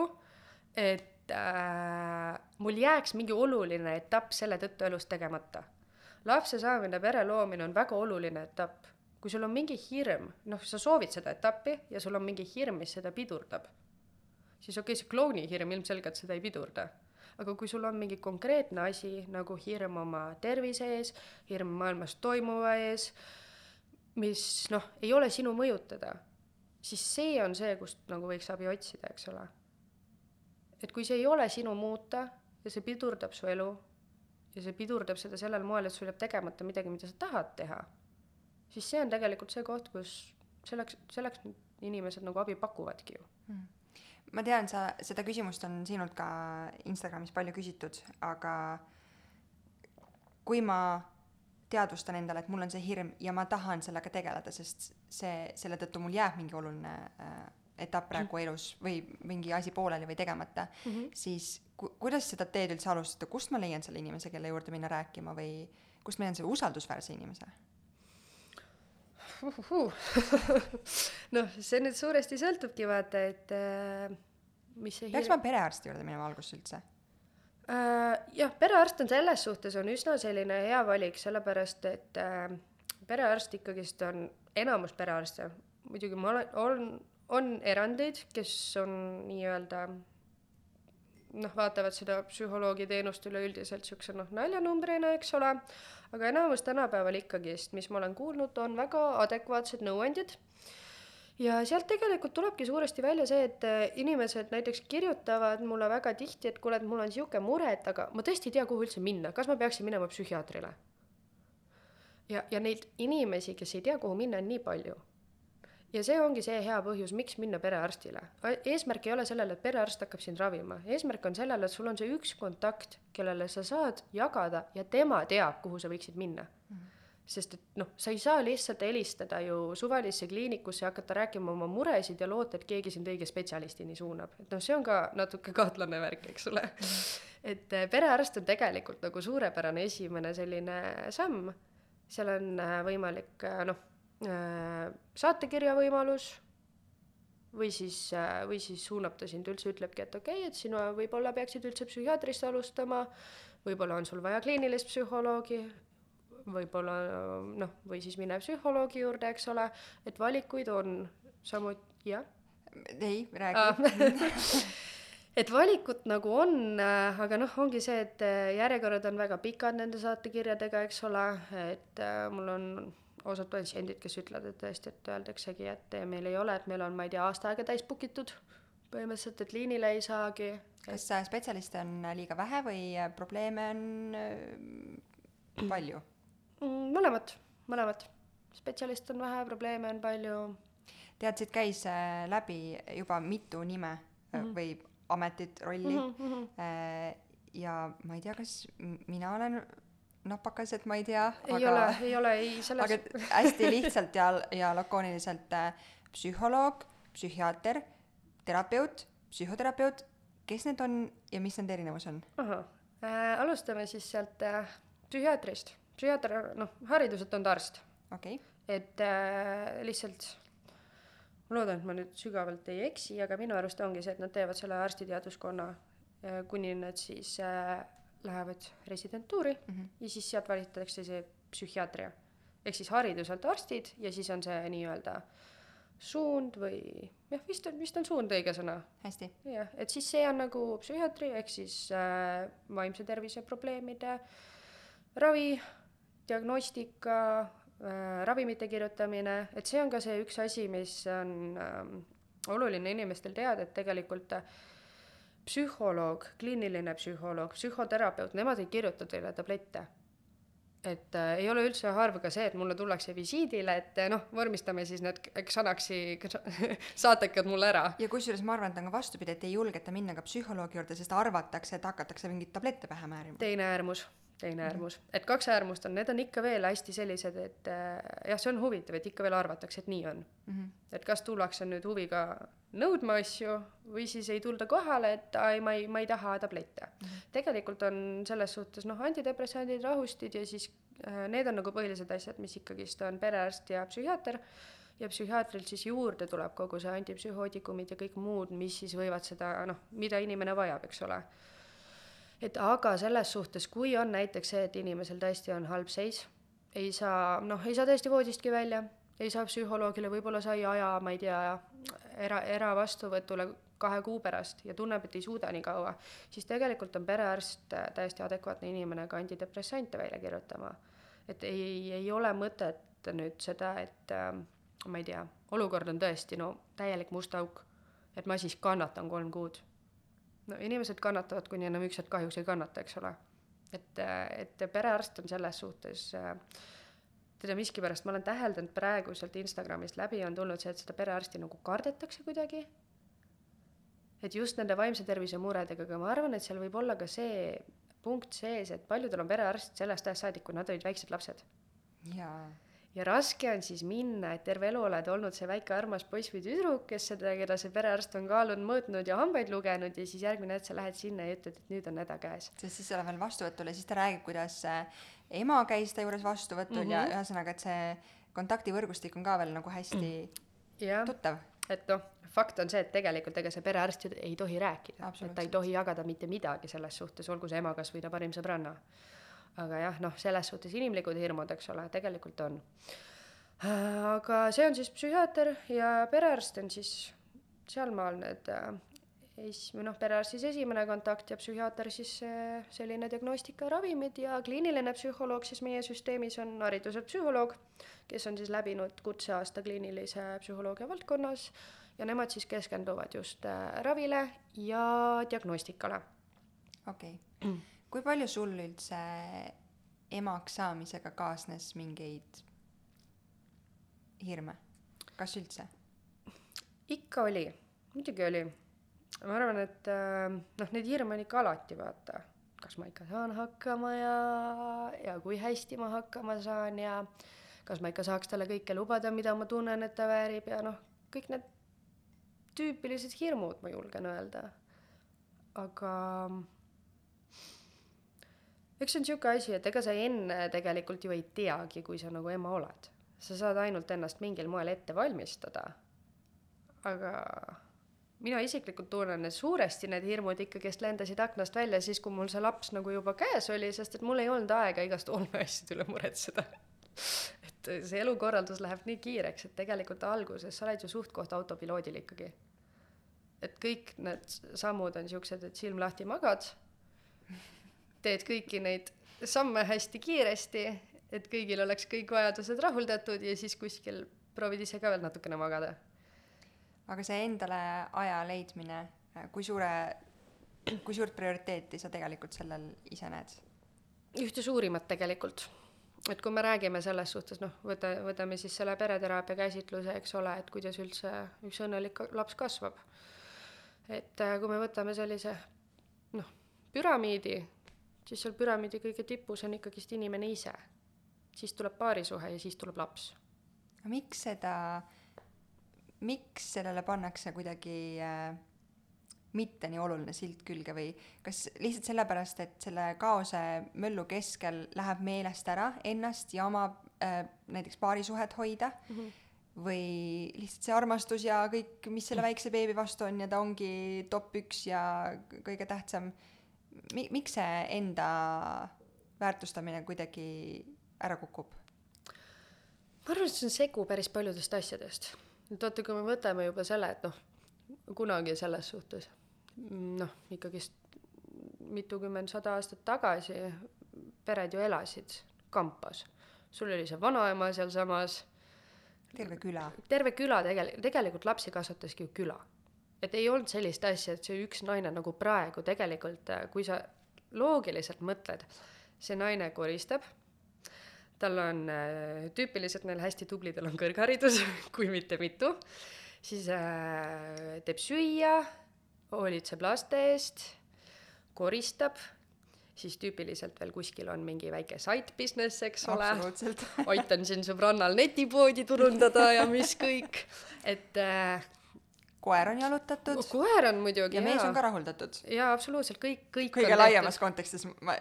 et äh, mul jääks mingi oluline etapp selle tõttu elus tegemata. lapse saamine, pere loomine on väga oluline etapp. kui sul on mingi hirm, noh, sa soovid seda etappi ja sul on mingi hirm, mis seda pidurdab, siis okei okay,, see klouni hirm ilmselgelt seda ei pidurda aga kui sul on mingi konkreetne asi nagu hirm oma tervise ees, hirm maailmas toimuva ees, mis noh, ei ole sinu mõjutada, siis see on see, kust nagu võiks abi otsida, eks ole et kui see ei ole sinu muuta ja see pidurdab su elu ja see pidurdab seda sellel moel, et sul jääb tegemata midagi, mida sa tahad teha, siis see on tegelikult see koht, kus selleks, selleks inimesed nagu abi pakuvadki ju mm. Ma tean, sa, seda küsimust on sinult ka Instagramis palju küsitud, aga kui ma teadvustan endale, et mul on see hirm ja ma tahan sellega tegeleda, sest see, selle tõttu mul jääb mingi oluline äh, etapp praegu mm. elus või mingi asi pooleli või tegemata mm, -hmm. siis ku-, kuidas seda teed üldse alustada, kust ma leian selle inimese, kelle juurde minna rääkima või kust ma leian selle usaldusväärse inimese? [LAUGHS] noh, see nüüd suuresti sõltubki vaata, et äh, mis see peaks hir... ma perearsti juurde minema alguses üldse. Äh,? jah, perearst on selles suhtes on üsna selline hea valik, sellepärast et äh, perearst ikkagist on, enamus perearste, muidugi ma olen, olen on erandeid, kes on nii-öelda noh, vaatavad seda psühholoogiteenust üleüldiselt niisuguse noh, naljanumbrina, eks ole, aga enamus tänapäeval ikkagist, mis ma olen kuulnud, on väga adekvaatsed nõuandjad. Ja sealt tegelikult tulebki suuresti välja see, et äh, inimesed näiteks kirjutavad mulle väga tihti, et kuule, et mul on niisugune mure, et aga ma tõesti ei tea, kuhu üldse minna, kas ma peaksin minema psühhiaatrile? ja, ja neid inimesi, kes ei tea, kuhu minna, on nii palju ja see ongi see hea põhjus, miks minna perearstile. eesmärk ei ole sellele, et perearst hakkab sind ravima, eesmärk on sellele, et sul on see üks kontakt, kellele sa saad jagada ja tema teab, kuhu sa võiksid minna mm. -hmm sest et noh, sa ei saa lihtsalt helistada ju suvalisse kliinikusse ja hakata rääkima oma muresid ja loota, et keegi sind õige spetsialistini suunab, et noh, see on ka natuke kahtlane värk, eks ole mm. -hmm. et eh, perearst on tegelikult nagu suurepärane esimene selline samm, seal on eh, võimalik eh, noh Äh, saatekirja võimalus või siis, äh, või siis suunab ta sind üldse, ütlebki, et okei okay,, et sina võib-olla peaksid üldse psühhiaatrist alustama, võib-olla on sul vaja kliinilist psühholoogi, võib-olla noh, või siis mine psühholoogi juurde, eks ole, et valikuid on samuti, jah? ei, räägi [LAUGHS] et valikut nagu on, äh, aga noh, ongi see, et järjekorrad on väga pikad nende saatekirjadega, eks ole, et mul on osad patsiendid, kes ütlevad, et tõesti, et öeldaksegi, et meil ei ole, et meil on, ma ei tea, aasta aega täis book itud põhimõtteliselt, et liinile ei saagi. kas spetsialiste on liiga vähe või probleeme on äh, [CLEARS THROAT] palju? Mõlemat, mõlemat. spetsialiste on vähe, probleeme on palju. tead, siit käis äh, läbi juba mitu nime mm -hmm. või ametit, rolli mm. -hmm. ja ma ei tea, kas mina olen napakas, et ma ei tea. ei aga, ole, ei ole, ei selles. aga hästi lihtsalt ja, ja lakooniliselt äh, psühholoog, psühhiaater, terapeut, psühhoterapeut, kes need on ja mis nende erinevus on? ahah äh,, alustame siis sealt äh, psühhiaatrist. psühhiaater, noh, hariduselt on ta arst. okei okay.. et äh, lihtsalt ma loodan, et ma nüüd sügavalt ei eksi, aga minu arust ongi see, et nad teevad selle arstiteaduskonna äh, kuni nad siis äh, lähevad residentuuri mm -hmm. ja siis sealt valitakse see psühhiaatria. ehk siis hariduselt arstid ja siis on see nii-öelda suund või jah, vist on, vist on suund õige sõna. hästi. jah, et siis see on nagu psühhiaatri ehk siis äh, vaimse tervise probleemide ravi, diagnostika äh,, ravimite kirjutamine, et see on ka see üks asi, mis on äh, oluline inimestel teada, et tegelikult äh, psühholoog, kliiniline psühholoog, psühhoterapeut, nemad ei kirjuta teile tablette. et äh, ei ole üldse harv ka see, et mulle tullakse visiidile, et äh, noh, vormistame siis need Xanaxi [LAUGHS] saatekad mulle ära. ja kusjuures ma arvan, et on ka vastupidi, et ei julgeta minna ka psühholoogi juurde, sest arvatakse, et hakatakse mingeid tablette pähe määrima. teine äärmus teine äärmus, et kaks äärmust on, need on ikka veel hästi sellised, et äh, jah, see on huvitav, et ikka veel arvatakse, et nii on mm. -hmm. et kas tullakse nüüd huviga nõudma asju või siis ei tulda kohale, et ai, ma ei, ma ei taha tablette mm. -hmm. tegelikult on selles suhtes noh, antidepressandid, rahustid ja siis äh, need on nagu põhilised asjad, mis ikkagist on perearst ja psühhiaater ja psühhiaatrilt siis juurde tuleb kogu see antipsühhootikumid ja kõik muud, mis siis võivad seda noh, mida inimene vajab, eks ole et aga selles suhtes, kui on näiteks see, et inimesel tõesti on halb seis, ei saa, noh, ei saa tõesti voodistki välja, ei saa psühholoogile, võib-olla sai aja, ma ei tea, era, eravastuvõtule kahe kuu pärast ja tunneb, et ei suuda nii kaua, siis tegelikult on perearst täiesti adekvaatne inimene ka antidepressante välja kirjutama. et ei, ei ole mõtet nüüd seda, et äh, ma ei tea, olukord on tõesti no täielik must auk, et ma siis kannatan kolm kuud no inimesed kannatavad, kuni enam üks hetk kahjuks ei kannata, eks ole. et, et perearst on selles suhtes äh, teda miskipärast ma olen täheldanud praegu sealt Instagramist läbi on tulnud see, et seda perearsti nagu kardetakse kuidagi. et just nende vaimse tervise muredega, aga ma arvan, et seal võib olla ka see punkt sees, et paljudel on perearst sellest ajast saadik, kui nad olid väiksed lapsed. jaa ja raske on siis minna, et terve elu oled olnud see väike armas poiss või tüdruk, kes seda, keda see perearst on kaalunud, mõõtnud ja hambaid lugenud ja siis järgmine hetk sa lähed sinna ja ütled, et nüüd on häda käes. sest siis sa lähed veel vastuvõtule, siis ta räägib, kuidas ema käis ta juures vastuvõtul mm -hmm. ja mhm. ühesõnaga, et see kontaktivõrgustik on ka veel nagu hästi ja. tuttav. et noh, fakt on see, et tegelikult ega see perearst ju ei tohi rääkida, et ta ei tohi jagada mitte midagi selles suhtes, olgu see ema kas või ta parim sõbranna aga jah, noh, selles suhtes inimlikud hirmud, eks ole, tegelikult on. aga see on siis psühhiaater ja perearst on siis sealmaal need äh, es-, või noh, perearst siis esimene kontakt ja psühhiaater siis selline diagnostika ja kliiniline psühholoog siis meie süsteemis on hariduselt psühholoog, kes on siis läbinud kutseaasta kliinilise psühholoogia valdkonnas ja nemad siis keskenduvad just äh, ravile ja diagnostikale. okei okay kui palju sul üldse emaks saamisega kaasnes mingeid hirme, kas üldse? ikka oli, muidugi oli. ma arvan, et äh, noh, neid hirme on ikka alati, vaata. kas ma ikka saan hakkama ja, ja kui hästi ma hakkama saan ja kas ma ikka saaks talle kõike lubada, mida ma tunnen, et ta väärib ja noh, kõik need tüüpilised hirmud, ma julgen öelda. aga eks see on niisugune asi, et ega sa enne tegelikult ju ei teagi, kui sa nagu ema oled. sa saad ainult ennast mingil moel ette valmistada. aga mina isiklikult tunnen, et suuresti need hirmud ikkagist lendasid aknast välja siis, kui mul see laps nagu juba käes oli, sest et mul ei olnud aega igast olmeasjade üle muretseda [LAUGHS] et see elukorraldus läheb nii kiireks, et tegelikult alguses sa oled ju suht-koht autopiloodil ikkagi. et kõik need sammud on siuksed, et silm lahti magad teed kõiki neid samme hästi kiiresti, et kõigil oleks kõik vajadused rahuldatud ja siis kuskil proovid ise ka veel natukene magada. aga see endale aja leidmine, kui suure, kui suurt prioriteeti sa tegelikult sellel ise näed? ühte suurimat tegelikult. et kui me räägime selles suhtes, noh, võta, võtame siis selle pereteraapia käsitluse, eks ole, et kuidas üldse üks õnnelik laps kasvab. et äh, kui me võtame sellise noh, püramiidi, siis seal püramiidi kõige tipus on ikkagist inimene ise. siis tuleb paarisuhe ja siis tuleb laps. aga miks seda, miks sellele pannakse kuidagi äh, mitte nii oluline silt külge või kas lihtsalt sellepärast, et selle kaose möllu keskel läheb meelest ära ennast ja oma äh, näiteks paarisuhet hoida mm? -hmm või lihtsalt see armastus ja kõik, mis selle väikse beebi vastu on ja ta ongi top üks ja kõige tähtsam mi-, miks see enda väärtustamine kuidagi ära kukub? ma arvan, et see on segu päris paljudest asjadest. et vaata, kui me võtame juba selle, et noh, kunagi selles suhtes noh, ikkagist mitukümmend, sada aastat tagasi pered ju elasid kampas. sul oli see vanaema sealsamas. terve küla. terve küla tegelikult, tegelikult lapsi kasvataski ju küla. Et ei olnud sellist asja, et see üks naine nagu praegu tegelikult, kui sa loogiliselt mõtled, see naine koristab. Tal on äh, tüüpiliselt neil hästi tublidel on kõrgharidus [LAUGHS] kui mitte mitu, siis äh, teeb süüa, hoolitseb laste eest, koristab, siis tüüpiliselt veel kuskil on mingi väike side business, eks ole. aitan siin sõbrannal netipoodi turundada ja mis kõik, et äh, koer on jalutatud. koer on muidugi, ja mees on ka rahuldatud. jaa, absoluutselt, kõik, kõik kõige laiemas tehtud. kontekstis ma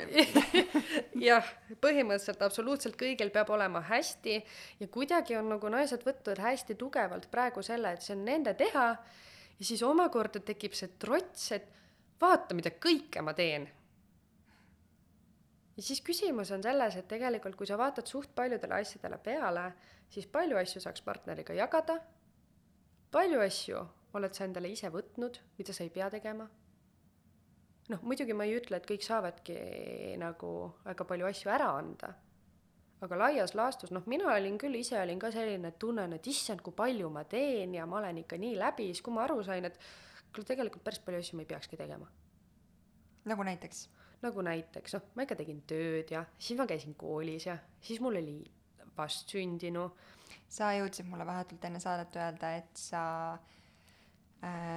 [LAUGHS] jah, põhimõtteliselt absoluutselt kõigil peab olema hästi ja kuidagi on nagu naised võtnud hästi tugevalt praegu selle, et see on nende teha ja siis omakorda tekib see trots, et vaata, mida kõike ma teen. ja siis küsimus on selles, et tegelikult kui sa vaatad suht paljudele asjadele peale, siis palju asju saaks partneriga jagada, palju asju oled sa endale ise võtnud, mida sa ei pea tegema? noh, muidugi ma ei ütle, et kõik saavadki nagu väga palju asju ära anda, aga laias laastus, noh, mina olin küll, ise olin ka selline, et tunnen, et issand, kui palju ma teen ja ma olen ikka nii läbi, siis kui ma aru sain, et kuule, tegelikult päris palju asju ma ei peakski tegema. nagu näiteks? nagu näiteks, noh, ma ikka tegin tööd ja siis ma käisin koolis ja siis mul oli vastsündinu. sa jõudsid mulle vahetult enne saadet öelda, et sa äh,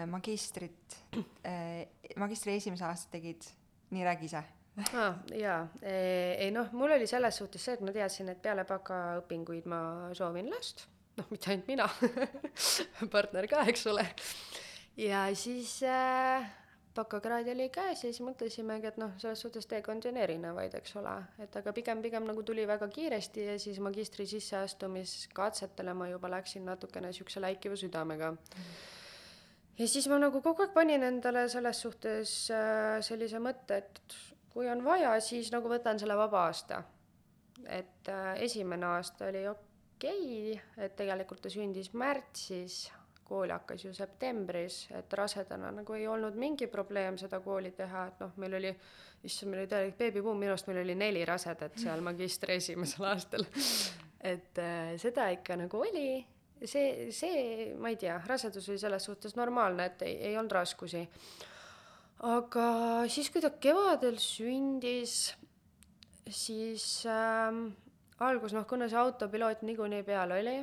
magistrit [CLEARS THROAT] äh,, magistri esimese aasta tegid, nii räägi ise. Ah,. jaa, ei noh, mul oli selles suhtes see, et ma teadsin, et peale bakaõpinguid ma soovin last, noh, mitte ainult mina [LAUGHS] partner ka, eks ole. ja siis äh, bakakraad oli käes ja siis mõtlesimegi, et noh, selles suhtes teekond on erinevaid, eks ole, et aga pigem, pigem nagu tuli väga kiiresti ja siis magistri sisseastumiskatsetele ma juba läksin natukene siukse läikiva südamega. Mm ja siis ma nagu kogu aeg panin endale selles suhtes äh, sellise mõtte, et kui on vaja, siis nagu võtan selle vaba aasta. et äh, esimene aasta oli okei okay,, et tegelikult ta sündis märtsis, kool hakkas ju septembris, et rasedana nagu ei olnud mingi probleem seda kooli teha, et noh, meil oli, issand, meil oli täielik beebibuum, minu arust meil oli neli rasedat seal magistri esimesel aastal. et äh, seda ikka nagu oli see, see, ma ei tea, rasedus oli selles suhtes normaalne, et ei, ei olnud raskusi. aga siis, kui ta kevadel sündis, siis ähm, algus, noh, kuna see autopiloot niikuinii peal oli,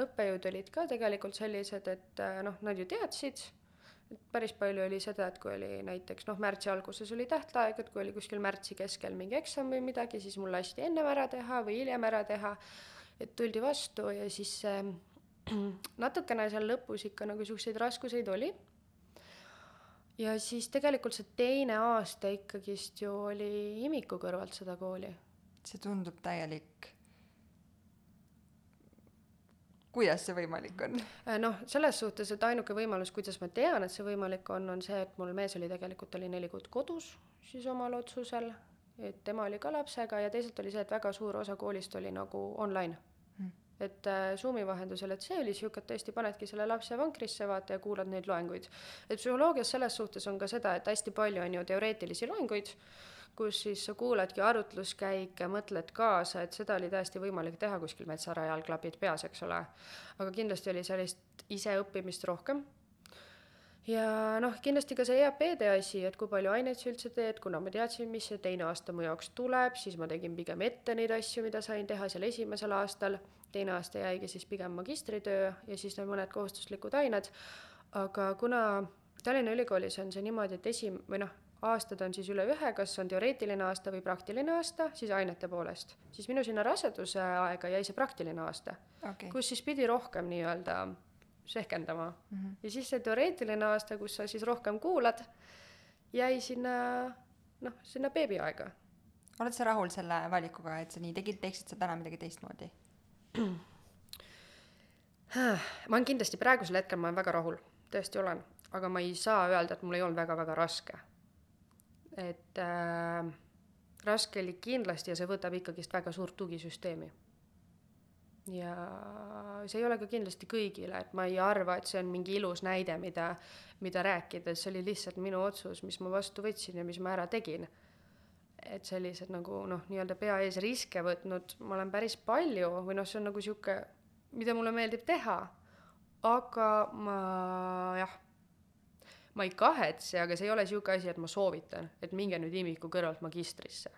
õppejõud olid ka tegelikult sellised, et äh, noh, nad ju teadsid, et päris palju oli seda, et kui oli näiteks noh, märtsi alguses oli tähtaeg, et kui oli kuskil märtsi keskel mingi eksam või midagi, siis mul lasti ennem ära teha või hiljem ära teha, et tuldi vastu ja siis äh, [CLEARS THROAT] natukene seal lõpus ikka nagu siukseid raskuseid oli. ja siis tegelikult see teine aasta ikkagist ju oli imiku kõrvalt seda kooli. see tundub täielik. kuidas see võimalik on? Äh, noh, selles suhtes, et ainuke võimalus, kuidas ma tean, et see võimalik on, on see, et mul mees oli tegelikult, oli neli kuud kodus siis omal otsusel, et tema oli ka lapsega ja teisalt oli see, et väga suur osa koolist oli nagu online et äh, Zoomi vahendusel, et see oli sihuke, et tõesti panedki selle lapse vankrisse, vaata ja kuulad neid loenguid. et psühholoogias selles suhtes on ka seda, et hästi palju on ju teoreetilisi loenguid, kus siis sa kuuladki arutluskäike, mõtled kaasa, et seda oli täiesti võimalik teha kuskil metsarajal, klapid peas, eks ole. aga kindlasti oli sellist iseõppimist rohkem ja noh, kindlasti ka see EAP-de asi, et kui palju aineid sa üldse teed, kuna ma teadsin, mis see teine aasta mu jaoks tuleb, siis ma tegin pigem ette neid asju, mida sain teha seal esimesel aastal, teine aasta jäigi siis pigem magistritöö ja siis need mõned kohustuslikud ained, aga kuna Tallinna Ülikoolis on see niimoodi, et esi- või noh, aastad on siis üle ühe, kas on teoreetiline aasta või praktiline aasta, siis ainete poolest, siis minu sinna raseduse aega jäi see praktiline aasta okay., kus siis pidi rohkem nii-öelda sehkendama mm. -hmm. ja siis see teoreetiline aasta, kus sa siis rohkem kuulad, jäi sinna noh, sinna beebiaega. oled sa rahul selle valikuga, et sa nii tegid, teeksid sa täna midagi teistmoodi? Ma olen kindlasti praegusel hetkel, ma olen väga rahul, tõesti olen, aga ma ei saa öelda, et mul ei olnud väga-väga raske. et äh, raske oli kindlasti ja see võtab ikkagist väga suurt tugisüsteemi. ja see ei ole ka kindlasti kõigile, et ma ei arva, et see on mingi ilus näide, mida, mida rääkida, see oli lihtsalt minu otsus, mis ma vastu võtsin ja mis ma ära tegin. Et sellised nagu noh, nii-öelda pea ees riske võtnud ma olen päris palju või noh, see on nagu sihuke, mida mulle meeldib teha, aga ma jah ma ei kahetse, aga see ei ole niisugune asi, et ma soovitan, et minge nüüd imiku kõrvalt magistrisse.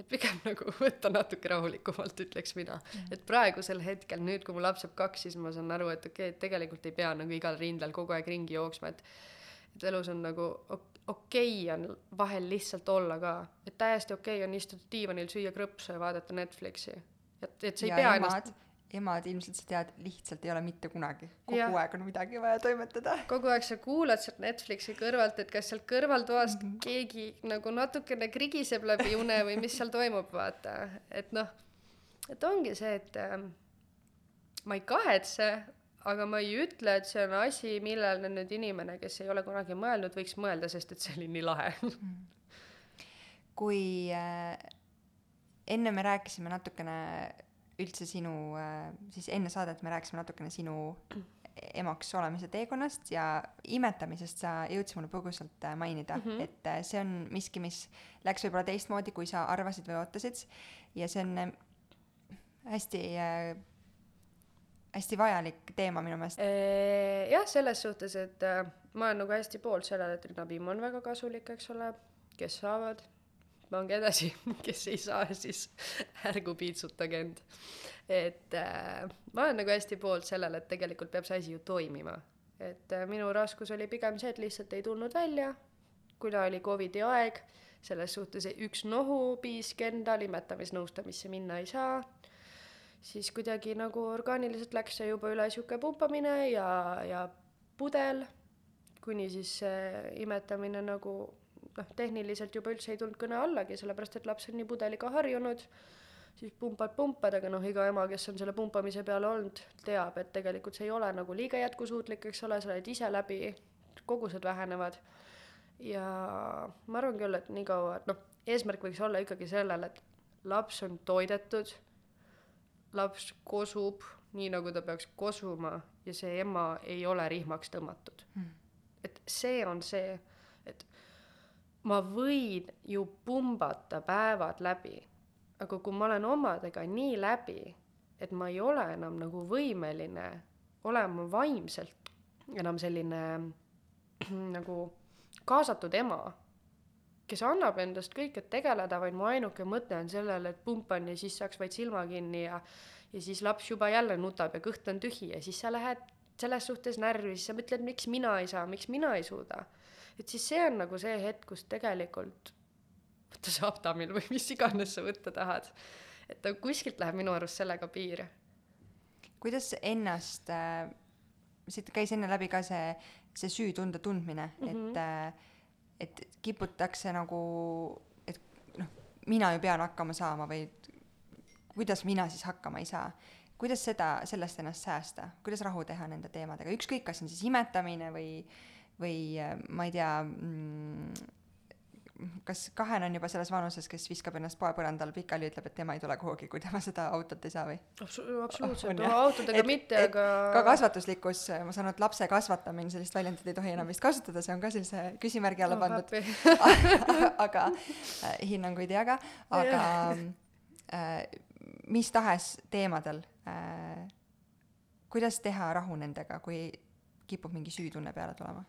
et pigem [LAUGHS] nagu võtta natuke rahulikumalt, ütleks mina. Et praegusel hetkel, nüüd kui mu laps saab kaks, siis ma saan aru, et okei okay,, et tegelikult ei pea nagu igal rindel kogu aeg ringi jooksma, et et elus on nagu okei okay on vahel lihtsalt olla ka, et täiesti okei okay on istuda diivanil, süüa krõpsu ja vaadata Netflixi. et, et sa ei ja pea ennast emad ilmselt sa tead, lihtsalt ei ole mitte kunagi. kogu ja. aeg on midagi vaja toimetada. kogu aeg sa kuulad sealt Netflixi kõrvalt, et kas sealt kõrvaltoast mm -hmm. keegi nagu natukene krigiseb läbi une või mis seal toimub, vaata. et noh, et ongi see, et äh, ma ei kahetse, aga ma ei ütle, et see on asi, millele nüüd inimene, kes ei ole kunagi mõelnud, võiks mõelda, sest et see oli nii lahe mhm. kui äh, enne me rääkisime natukene üldse sinu, äh, siis enne saadet me rääkisime natukene sinu emaks olemise teekonnast ja imetamisest sa jõudsid mulle põgusalt äh, mainida mm, -hmm. et äh, see on miski, mis läks võib-olla teistmoodi, kui sa arvasid või ootasid ja see on hästi äh, hästi vajalik teema minu meelest. jah, selles suhtes, et äh, ma olen nagu hästi poolt sellele, et rinnapiim on väga kasulik, eks ole, kes saavad pange edasi, [LAUGHS] kes ei saa, siis [LAUGHS] ärgu piitsutage end. et äh, ma olen nagu hästi poolt sellele, et tegelikult peab see asi ju toimima. et äh, minu raskus oli pigem see, et lihtsalt ei tulnud välja, kuna oli Covidi aeg, selles suhtes üks nohupiisk endal imetamisnõustamisse minna ei saa, siis kuidagi nagu orgaaniliselt läks see juba üle niisugune pumpamine ja, ja pudel, kuni siis see imetamine nagu noh, tehniliselt juba üldse ei tulnud kõne allagi, sellepärast et laps on nii pudeliga harjunud, siis pumpad, pumpad, aga noh, iga ema, kes on selle pumpamise peale olnud, teab, et tegelikult see ei ole nagu liiga jätkusuutlik, eks ole, sa oled ise läbi, kogused vähenevad. ja ma arvan küll, et niikaua, et noh, eesmärk võiks olla ikkagi sellel, et laps on toidetud, laps kosub nii, nagu ta peaks kosuma ja see ema ei ole rihmaks tõmmatud. Mm.. et see on see ma võin ju pumbata päevad läbi, aga kui ma olen omadega nii läbi, et ma ei ole enam nagu võimeline olema vaimselt enam selline nagu kaasatud ema, kes annab endast kõik, et tegeleda, vaid mu ainuke mõte on sellele, et pumpan ja siis saaks vaid silma kinni ja ja siis laps juba jälle nutab ja kõht on tühi ja siis sa lähed selles suhtes närvi, siis sa mõtled, miks mina ei saa, miks mina ei suuda et siis see on nagu see hetk, kus tegelikult võtta see Aptamil või mis iganes sa võtta tahad. et nagu kuskilt läheb minu arust sellega piir. kuidas ennast äh,, siit käis enne läbi ka see, see süütunde tundmine mm, -hmm. et äh, et kiputakse nagu, et noh, mina ju pean hakkama saama või kuidas mina siis hakkama ei saa? Kuidas seda, sellest ennast säästa, kuidas rahu teha nende teemadega, ükskõik, kas on siis imetamine või või ma ei tea mm,, kas Kahen on juba selles vanuses, kes viskab ennast poepõrandal pikali, ütleb, et tema ei tule kuhugi, kui tema seda autot ei saa või Absu? absoluutselt, autodega et, mitte, aga ka kasvatuslikkus, ma saan aru, et lapse kasvatamine, sellist väljendit ei tohi enam vist kasutada, see on ka sellise küsimärgi alla no, pandud [LAUGHS] aga äh, hinnanguid ei jaga, aga äh, mis tahes teemadel äh, kuidas teha rahu nendega, kui kipub mingi süütunne peale tulema?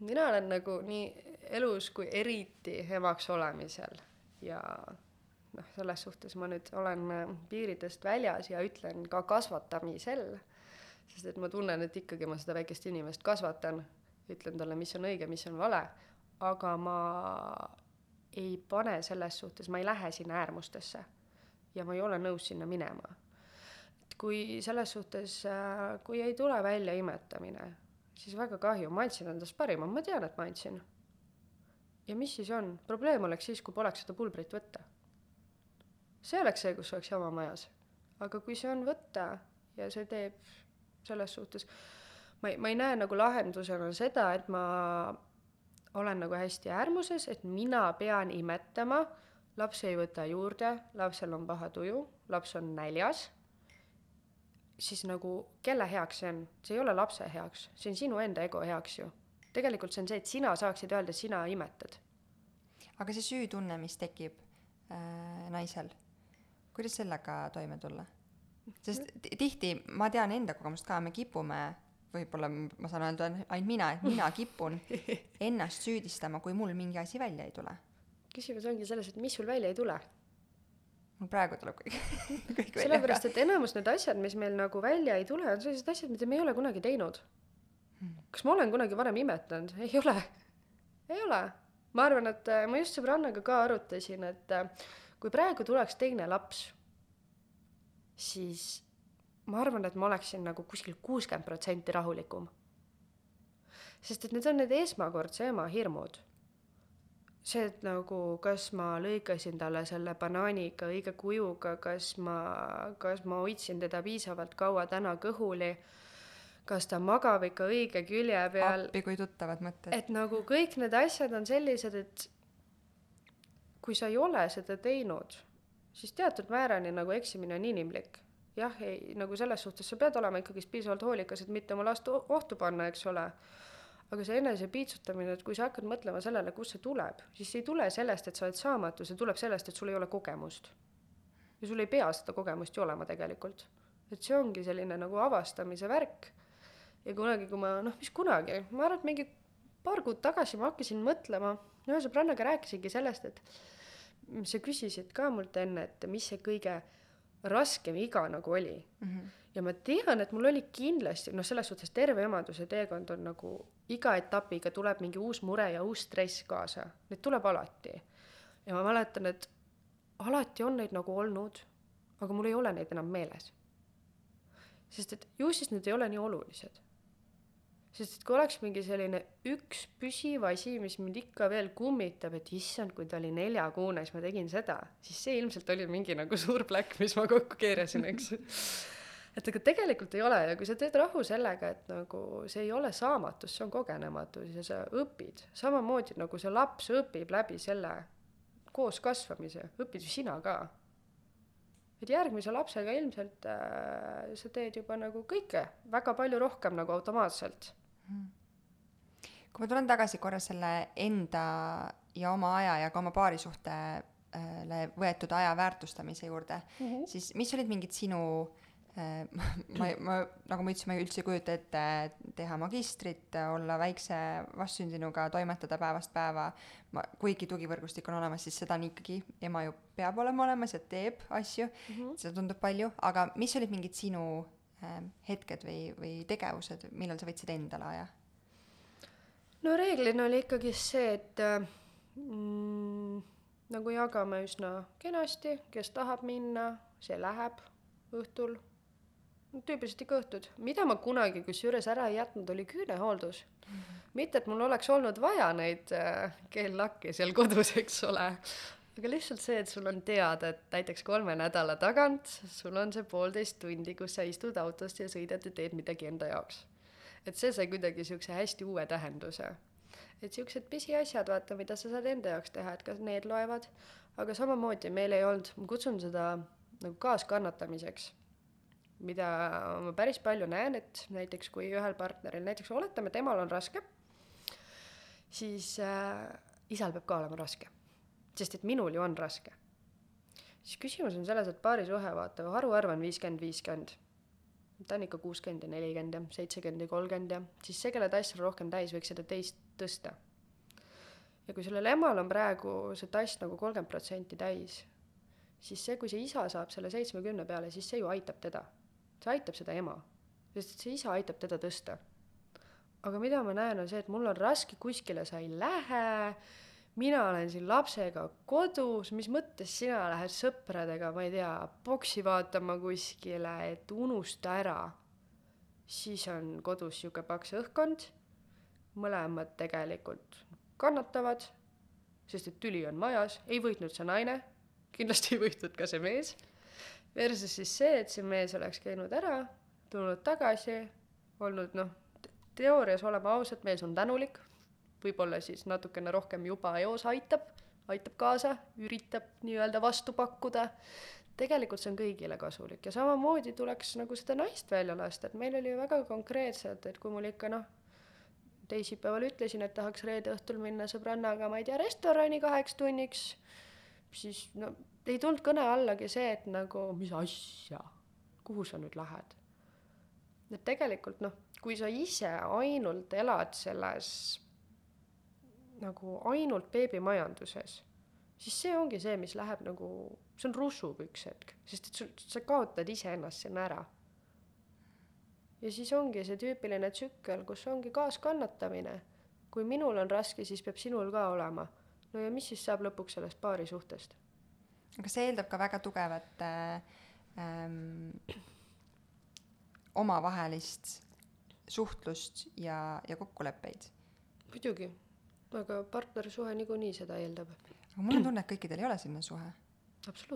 Mina olen nagu nii elus kui eriti emaks olemisel ja noh, selles suhtes ma nüüd olen äh, piiridest väljas ja ütlen ka kasvatamisel, sest et ma tunnen, et ikkagi ma seda väikest inimest kasvatan, ütlen talle, mis on õige, mis on vale, aga ma ei pane selles suhtes, ma ei lähe sinna äärmustesse ja ma ei ole nõus sinna minema. et kui selles suhtes, äh, kui ei tule välja imetamine siis väga kahju, ma andsin endast parima, ma tean, et ma andsin. ja mis siis on, probleem oleks siis, kui poleks seda pulbrit võtta. see oleks see, kus oleks jama majas. aga kui see on võtta ja see teeb selles suhtes, ma ei, ma ei näe nagu lahendusena seda, et ma olen nagu hästi äärmuses, et mina pean imetama, laps ei võta juurde, lapsel on paha tuju, laps on näljas, siis nagu kelle heaks see on? see ei ole lapse heaks, see on sinu enda ego heaks ju. tegelikult see on see, et sina saaksid öelda, sina imetad. aga see süütunne, mis tekib äh, naisel, kuidas sellega toime tulla? sest tihti ma tean enda kogemust ka, me kipume võib-olla ma saan öelda ainult mina, et mina kipun [LAUGHS] ennast süüdistama, kui mul mingi asi välja ei tule. küsimus ongi selles, et mis sul välja ei tule. Mul praegu tuleb kõik, [LAUGHS] kõik välja. sellepärast, et enamus need asjad, mis meil nagu välja ei tule, on sellised asjad, mida me ei ole kunagi teinud. kas ma olen kunagi varem imetanud? ei ole. ei ole. ma arvan, et äh, ma just sõbrannaga ka arutasin, et äh, kui praegu tuleks teine laps, siis ma arvan, et ma oleksin nagu kuskil kuuskümmend protsenti rahulikum. sest et need on need esmakordse ema hirmud. See, et nagu kas ma lõikasin talle selle banaaniga õige kujuga, kas ma, kas ma hoidsin teda piisavalt kaua täna kõhuli, kas ta magab ikka õige külje peal. appi, kui tuttavad mõtted. et nagu kõik need asjad on sellised, et kui sa ei ole seda teinud, siis teatud määrani nagu eksimine on inimlik jah, ei nagu selles suhtes sa pead olema ikkagist piisavalt hoolikas, et mitte oma last ohtu panna, eks ole. Aga see enesepiitsutamine, et kui sa hakkad mõtlema sellele, kust see tuleb, siis see ei tule sellest, et sa oled saamatu, see tuleb sellest, et sul ei ole kogemust. ja sul ei pea seda kogemust ju olema tegelikult. et see ongi selline nagu avastamise värk. ja kunagi, kui ma, noh, mis kunagi, ma arvan, et mingi paar kuud tagasi ma hakkasin mõtlema, ühe sõbrannaga rääkisingi sellest, et sa küsisid ka mult enne, et mis see kõige raskem iga nagu oli mm. -hmm. Ja ma tean, et mul oli kindlasti, noh, selles suhtes terve emaduse teekond on nagu iga etapiga tuleb mingi uus mure ja uus stress kaasa, neid tuleb alati. ja ma mäletan, et alati on neid nagu olnud, aga mul ei ole neid enam meeles. sest et ju siis need ei ole nii olulised sest et kui oleks mingi selline üks püsiv asi, mis mind ikka veel kummitab, et issand, kui ta oli neljakuune, siis ma tegin seda, siis see ilmselt oli mingi nagu suur pläkk, mis ma kokku keerasin, eks. [LAUGHS] et aga tegelikult ei ole ja kui sa teed rahu sellega, et nagu see ei ole saamatus, see on kogenematus ja sa õpid, samamoodi nagu see laps õpib läbi selle koos kasvamise, õpid ju sina ka. Et järgmise lapsega ilmselt äh, sa teed juba nagu kõike väga palju rohkem nagu automaatselt. Kui ma tulen tagasi korra selle enda ja oma aja ja ka oma paarisuhtele võetud aja väärtustamise juurde mm, -hmm. siis mis olid mingid sinu äh, [LAUGHS] ma, ma, nagu ma ütlesin, ma üldse ei kujuta ette teha magistrit, olla väikse vastsündinuga, toimetada päevast päeva, ma, kuigi tugivõrgustik on olemas, siis seda on ikkagi, ema ju peab olema olemas ja teeb asju mm, -hmm. seda tundub palju, aga mis olid mingid sinu äh, hetked või, või tegevused, millal sa võtsid endale aja? no reeglina oli ikkagi see, et mm, nagu jagame üsna kenasti, kes tahab minna, see läheb õhtul. Tüüpiliselt ikka õhtud, mida ma kunagi kusjuures ära ei jätnud, oli küünehooldus mm. -hmm. mitte, et mul oleks olnud vaja neid äh, keellakke seal kodus, eks ole, aga lihtsalt see, et sul on teada, et näiteks kolme nädala tagant sul on see poolteist tundi, kus sa istud autost ja sõidad ja teed midagi enda jaoks et see sai kuidagi siukse hästi uue tähenduse. et siuksed pisiasjad, vaata, mida sa saad enda jaoks teha, et kas need loevad, aga samamoodi meil ei olnud, ma kutsun seda nagu kaaskannatamiseks, mida ma päris palju näen, et näiteks kui ühel partneril, näiteks oletame, temal on raske, siis äh, isal peab ka olema raske. sest et minul ju on raske. siis küsimus on selles, et paarisuhe, vaata, haruarv on viiskümmend, viiskümmend ta on ikka kuuskümmend ja nelikümmend ja seitsekümmend ja kolmkümmend ja siis see, kelle tass on rohkem täis, võiks seda teist tõsta. ja kui sellel emal on praegu see tass nagu kolmkümmend protsenti täis, siis see, kui see isa saab selle seitsmekümne peale, siis see ju aitab teda. See aitab seda ema, sest see isa aitab teda tõsta. aga mida ma näen, on see, et mul on raske, kuskile sa ei lähe mina olen siin lapsega kodus, mis mõttes sina lähed sõpradega, ma ei tea, boksi vaatama kuskile, et unusta ära. siis on kodus sihuke paks õhkkond, mõlemad tegelikult kannatavad, sest et tüli on majas, ei võitnud see naine, kindlasti ei võitnud ka see mees. Versus siis see, et see mees oleks käinud ära, tulnud tagasi, olnud noh, teoorias oleme ausad, mees on tänulik võib-olla siis natukene rohkem juba eos aitab, aitab kaasa, üritab nii-öelda vastu pakkuda. tegelikult see on kõigile kasulik ja samamoodi tuleks nagu seda naist välja lasta, et meil oli väga konkreetselt, et kui mul ikka noh, teisipäeval ütlesin, et tahaks reede õhtul minna sõbrannaga, ma ei tea, restorani kaheks tunniks, siis no ei tulnud kõne allagi see, et nagu mis asja, kuhu sa nüüd lähed. et tegelikult noh, kui sa ise ainult elad selles nagu ainult beebimajanduses, siis see ongi see, mis läheb nagu, see on russub üks hetk, sest et sul, sa kaotad iseennast sinna ära. ja siis ongi see tüüpiline tsükkel, kus ongi kaaskannatamine. kui minul on raske, siis peab sinul ka olema. no ja mis siis saab lõpuks sellest paari suhtest? Aga see eeldab ka väga tugevat äh, ähm, omavahelist suhtlust ja, ja kokkuleppeid. muidugi aga partnersuhe niikuinii seda eeldab. aga mul on tunne, et kõikidel ei ole selline suhe.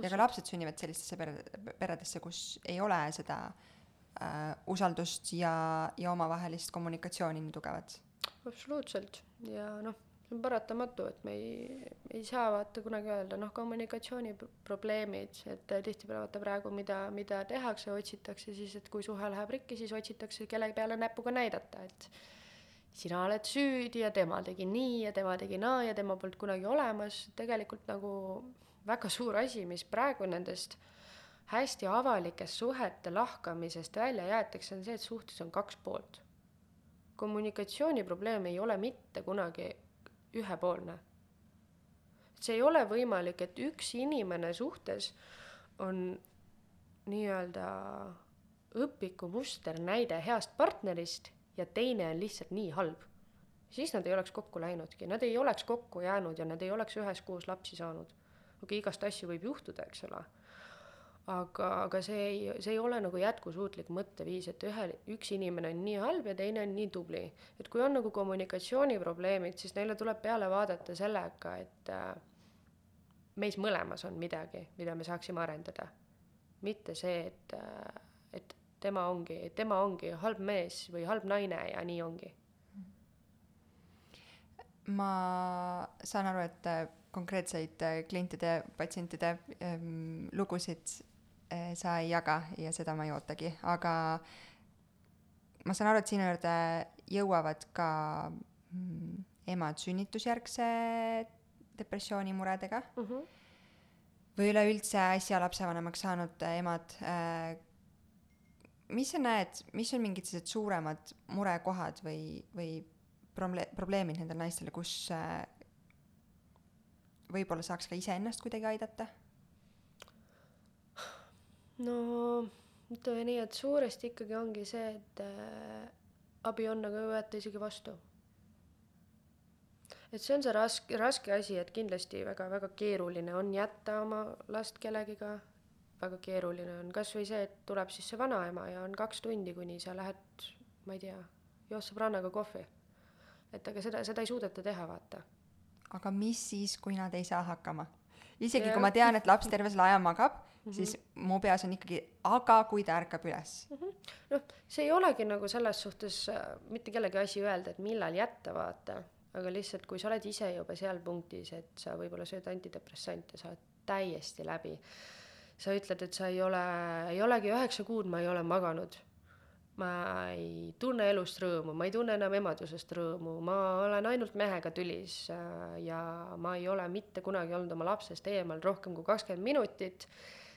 ja ka lapsed sünnivad sellistesse pere, peredesse, kus ei ole seda äh, usaldust ja, ja omavahelist kommunikatsiooni nii tugevat. absoluutselt ja noh, see on paratamatu, et me ei, ei saa vaata kunagi öelda, noh, kommunikatsiooniprobleemid, et tihtipeale vaata praegu, mida, mida tehakse, otsitakse siis, et kui suhe läheb rikki, siis otsitakse kelle peale näpuga näidata, et sina oled süüdi ja tema tegi nii ja tema tegi naa ja tema polnud kunagi olemas, tegelikult nagu väga suur asi, mis praegu nendest hästi avalikest suhete lahkamisest välja jäetakse, on see, et suhtes on kaks poolt. kommunikatsiooniprobleem ei ole mitte kunagi ühepoolne. see ei ole võimalik, et üks inimene suhtes on nii-öelda õpiku musternäide heast partnerist ja teine on lihtsalt nii halb, siis nad ei oleks kokku läinudki, nad ei oleks kokku jäänud ja nad ei oleks üheskoos lapsi saanud. okei okay,, igast asju võib juhtuda, eks ole. Aga, aga see ei, see ei ole nagu jätkusuutlik mõtteviis, et ühel, üks inimene on nii halb ja teine on nii tubli. et kui on nagu kommunikatsiooniprobleemid, siis neile tuleb peale vaadata sellega, et äh, meis mõlemas on midagi, mida me saaksime arendada. mitte see, et äh, tema ongi, tema ongi halb mees või halb naine ja nii ongi. ma saan aru, et konkreetseid klientide, patsientide ähm, lugusid sa ei jaga ja seda ma ei ootagi, aga ma saan aru, et sinu juurde jõuavad ka mm, emad sünnitusjärgse depressioonimuredega mm. -hmm. või üleüldse äsja lapsevanemaks saanud emad äh, mis sa näed, mis on mingid sellised suuremad murekohad või, või proble-, probleemid nendel naistel, kus äh, võib-olla saaks ka iseennast kuidagi aidata? No ütleme nii, et suuresti ikkagi ongi see, et äh, abi on, aga ei võeta isegi vastu. et see on see raske, raske asi, et kindlasti väga-väga keeruline on jätta oma last kellegiga väga keeruline on, kas või see, et tuleb siis see vanaema ja on kaks tundi, kuni sa lähed, ma ei tea, joos sõbrannaga kohvi. et aga seda, seda ei suudeta teha, vaata. aga mis siis, kui nad ei saa hakkama? Isegi ja. kui ma tean, et laps terve selle aja magab mm, -hmm. siis mu peas on ikkagi, aga kui ta ärkab üles mm. -hmm. noh, see ei olegi nagu selles suhtes äh, mitte kellegi asi öelda, et millal jätta, vaata, aga lihtsalt, kui sa oled ise juba seal punktis, et sa võib-olla sööd antidepressante, sa oled täiesti läbi sa ütled, et sa ei ole, ei olegi üheksa kuud, ma ei ole maganud. Ma ei tunne elust rõõmu, ma ei tunne enam emadusest rõõmu, ma olen ainult mehega tülis äh, ja ma ei ole mitte kunagi olnud oma lapsest eemal rohkem kui kakskümmend minutit,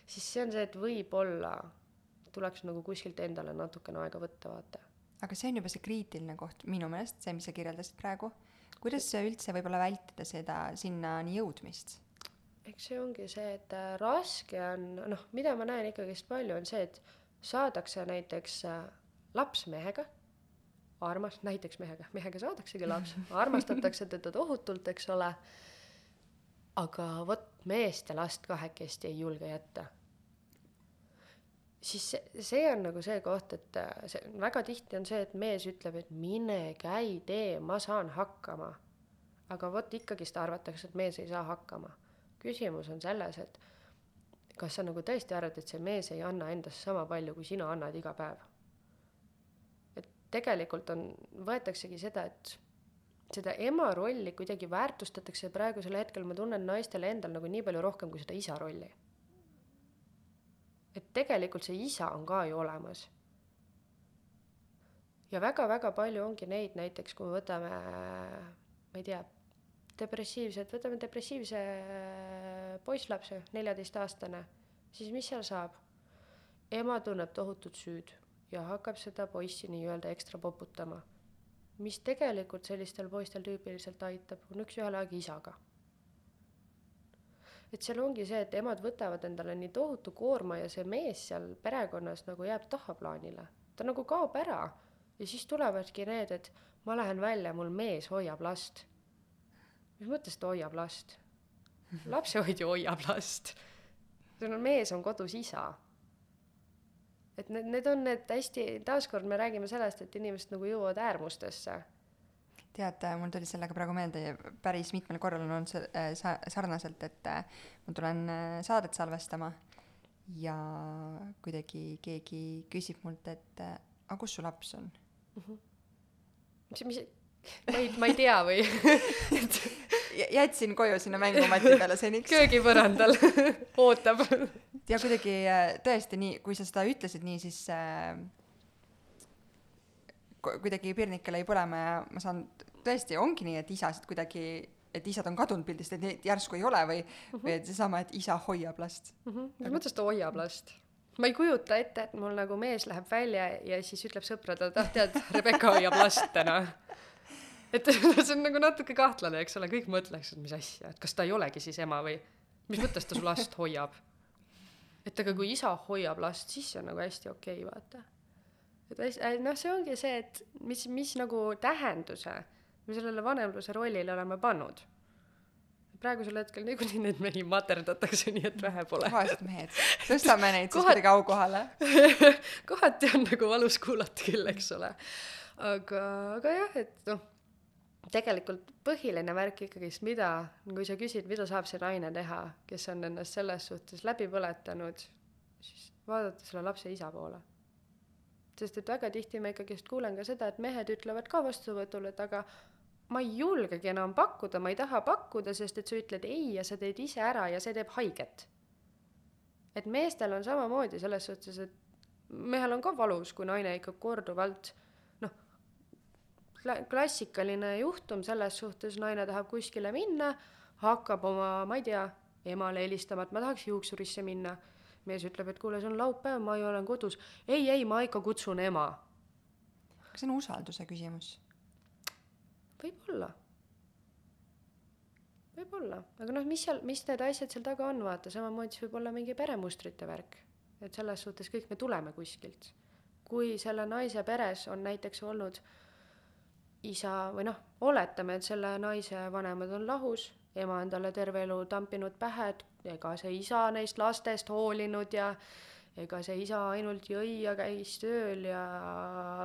siis see on see, et võib-olla tuleks nagu kuskilt endale natukene aega võtta, vaata. aga see on juba see kriitiline koht minu meelest, see, mis sa kirjeldasid praegu. kuidas üldse võib-olla vältida seda sinnani jõudmist? eks see ongi see, et äh, raske on, noh, mida ma näen ikkagist palju, on see, et saadakse näiteks äh, laps mehega, armas-, näiteks mehega, mehega saadaksegi laps, armastatakse teda tohutult, eks ole, aga vot meest ja last kahekesti ei julge jätta. siis see, see on nagu see koht, et äh, see väga tihti on see, et mees ütleb, et mine käi tee, ma saan hakkama. aga vot ikkagist arvatakse, et mees ei saa hakkama küsimus on selles, et kas sa nagu tõesti arvad, et see mees ei anna endast sama palju, kui sina annad iga päev? Tegelikult on, võetaksegi seda, et seda ema rolli kuidagi väärtustatakse praegusel hetkel, ma tunnen naistel endal nagu nii palju rohkem kui seda isa rolli. et tegelikult see isa on ka ju olemas. ja väga-väga palju ongi neid näiteks, kui me võtame, ma ei tea, depressiivsed, võtame depressiivse poisslapse, neljateistaastane, siis mis seal saab? ema tunneb tohutut süüd ja hakkab seda poissi nii-öelda ekstra poputama mis tegelikult sellistel poistel tüüpiliselt aitab, on üks-ühele aeg isaga. et seal ongi see, et emad võtavad endale nii tohutu koorma ja see mees seal perekonnas nagu jääb tahaplaanile, ta nagu kaob ära ja siis tulevadki need, et ma lähen välja, mul mees hoiab last. mis mõttes ta hoiab last? [LAUGHS] lapsehoidja hoiab last. sul on mees on kodus isa et need, need on need hästi, taaskord me räägime sellest, et inimesed nagu jõuavad äärmustesse. tead, mul tuli sellega praegu meelde, päris mitmel korral on olnud see äh, sa-, sarnaselt, et äh, ma tulen äh, saadet salvestama ja kuidagi keegi küsib mult, et aga kus su laps on mm? -hmm. mis, mis, ma ei, ma ei tea või [LAUGHS] jätsin koju sinna mängumati peale seniks. köögipõrandal [LAUGHS] ootab. ja kuidagi äh, tõesti nii, kui sa seda ütlesid nii, siis äh, kuidagi pirnikel jäi põlema ja ma saan, tõesti ongi nii, et isasid kuidagi, et isad on kadunud pildist, et neid järsku ei ole või mm, -hmm. või et seesama, et isa hoiab last mm. -hmm. mis mõttes ta hoiab last? ma ei kujuta ette, et mul nagu mees läheb välja ja siis ütleb sõpradele, et ah tead, Rebecca hoiab last täna et [LAUGHS] see on nagu natuke kahtlane, eks ole, kõik mõtleks, et mis asja, et kas ta ei olegi siis ema või mis mõttes ta su last hoiab. et aga kui isa hoiab last, siis see on nagu hästi okei okay,, vaata. et noh, see ongi see, et mis, mis nagu tähenduse me sellele vanemluse rollile oleme pannud. praegusel hetkel niikuinii neid mehi materdatakse, nii et vähe pole. vaesed mehed, tõstame neid siis kuidagi aukohale [LAUGHS] kohati on nagu valus kuulata küll, eks ole. aga, aga jah, et noh tegelikult põhiline värk ikkagist, mida, kui sa küsid, mida saab see naine teha, kes on ennast selles suhtes läbi põletanud, siis vaadata selle lapse isa poole. sest et väga tihti ma ikkagist kuulen ka seda, et mehed ütlevad ka vastuvõtul, et aga ma ei julgegi enam pakkuda, ma ei taha pakkuda, sest et sa ütled ei ja sa teed ise ära ja see teeb haiget. et meestel on samamoodi selles suhtes, et mehel on ka valus, kui naine ikka korduvalt klassikaline juhtum selles suhtes, naine tahab kuskile minna, hakkab oma, ma ei tea, emale helistama, et ma tahaks juuksurisse minna. mees ütleb, et kuule, see on laupäev, ma ju olen kodus. ei, ei, ma ikka kutsun ema. kas see on usalduse küsimus? võib-olla. võib-olla, aga noh, mis seal, mis need asjad seal taga on, vaata, samamoodi siis võib olla mingi peremustrite värk. et selles suhtes kõik me tuleme kuskilt. kui selle naise peres on näiteks olnud äh, isa või noh, oletame, et selle naise vanemad on lahus, ema on talle terve elu tampinud pähe, et ega see isa neist lastest hoolinud ja ega see isa ainult jõi ja käis tööl ja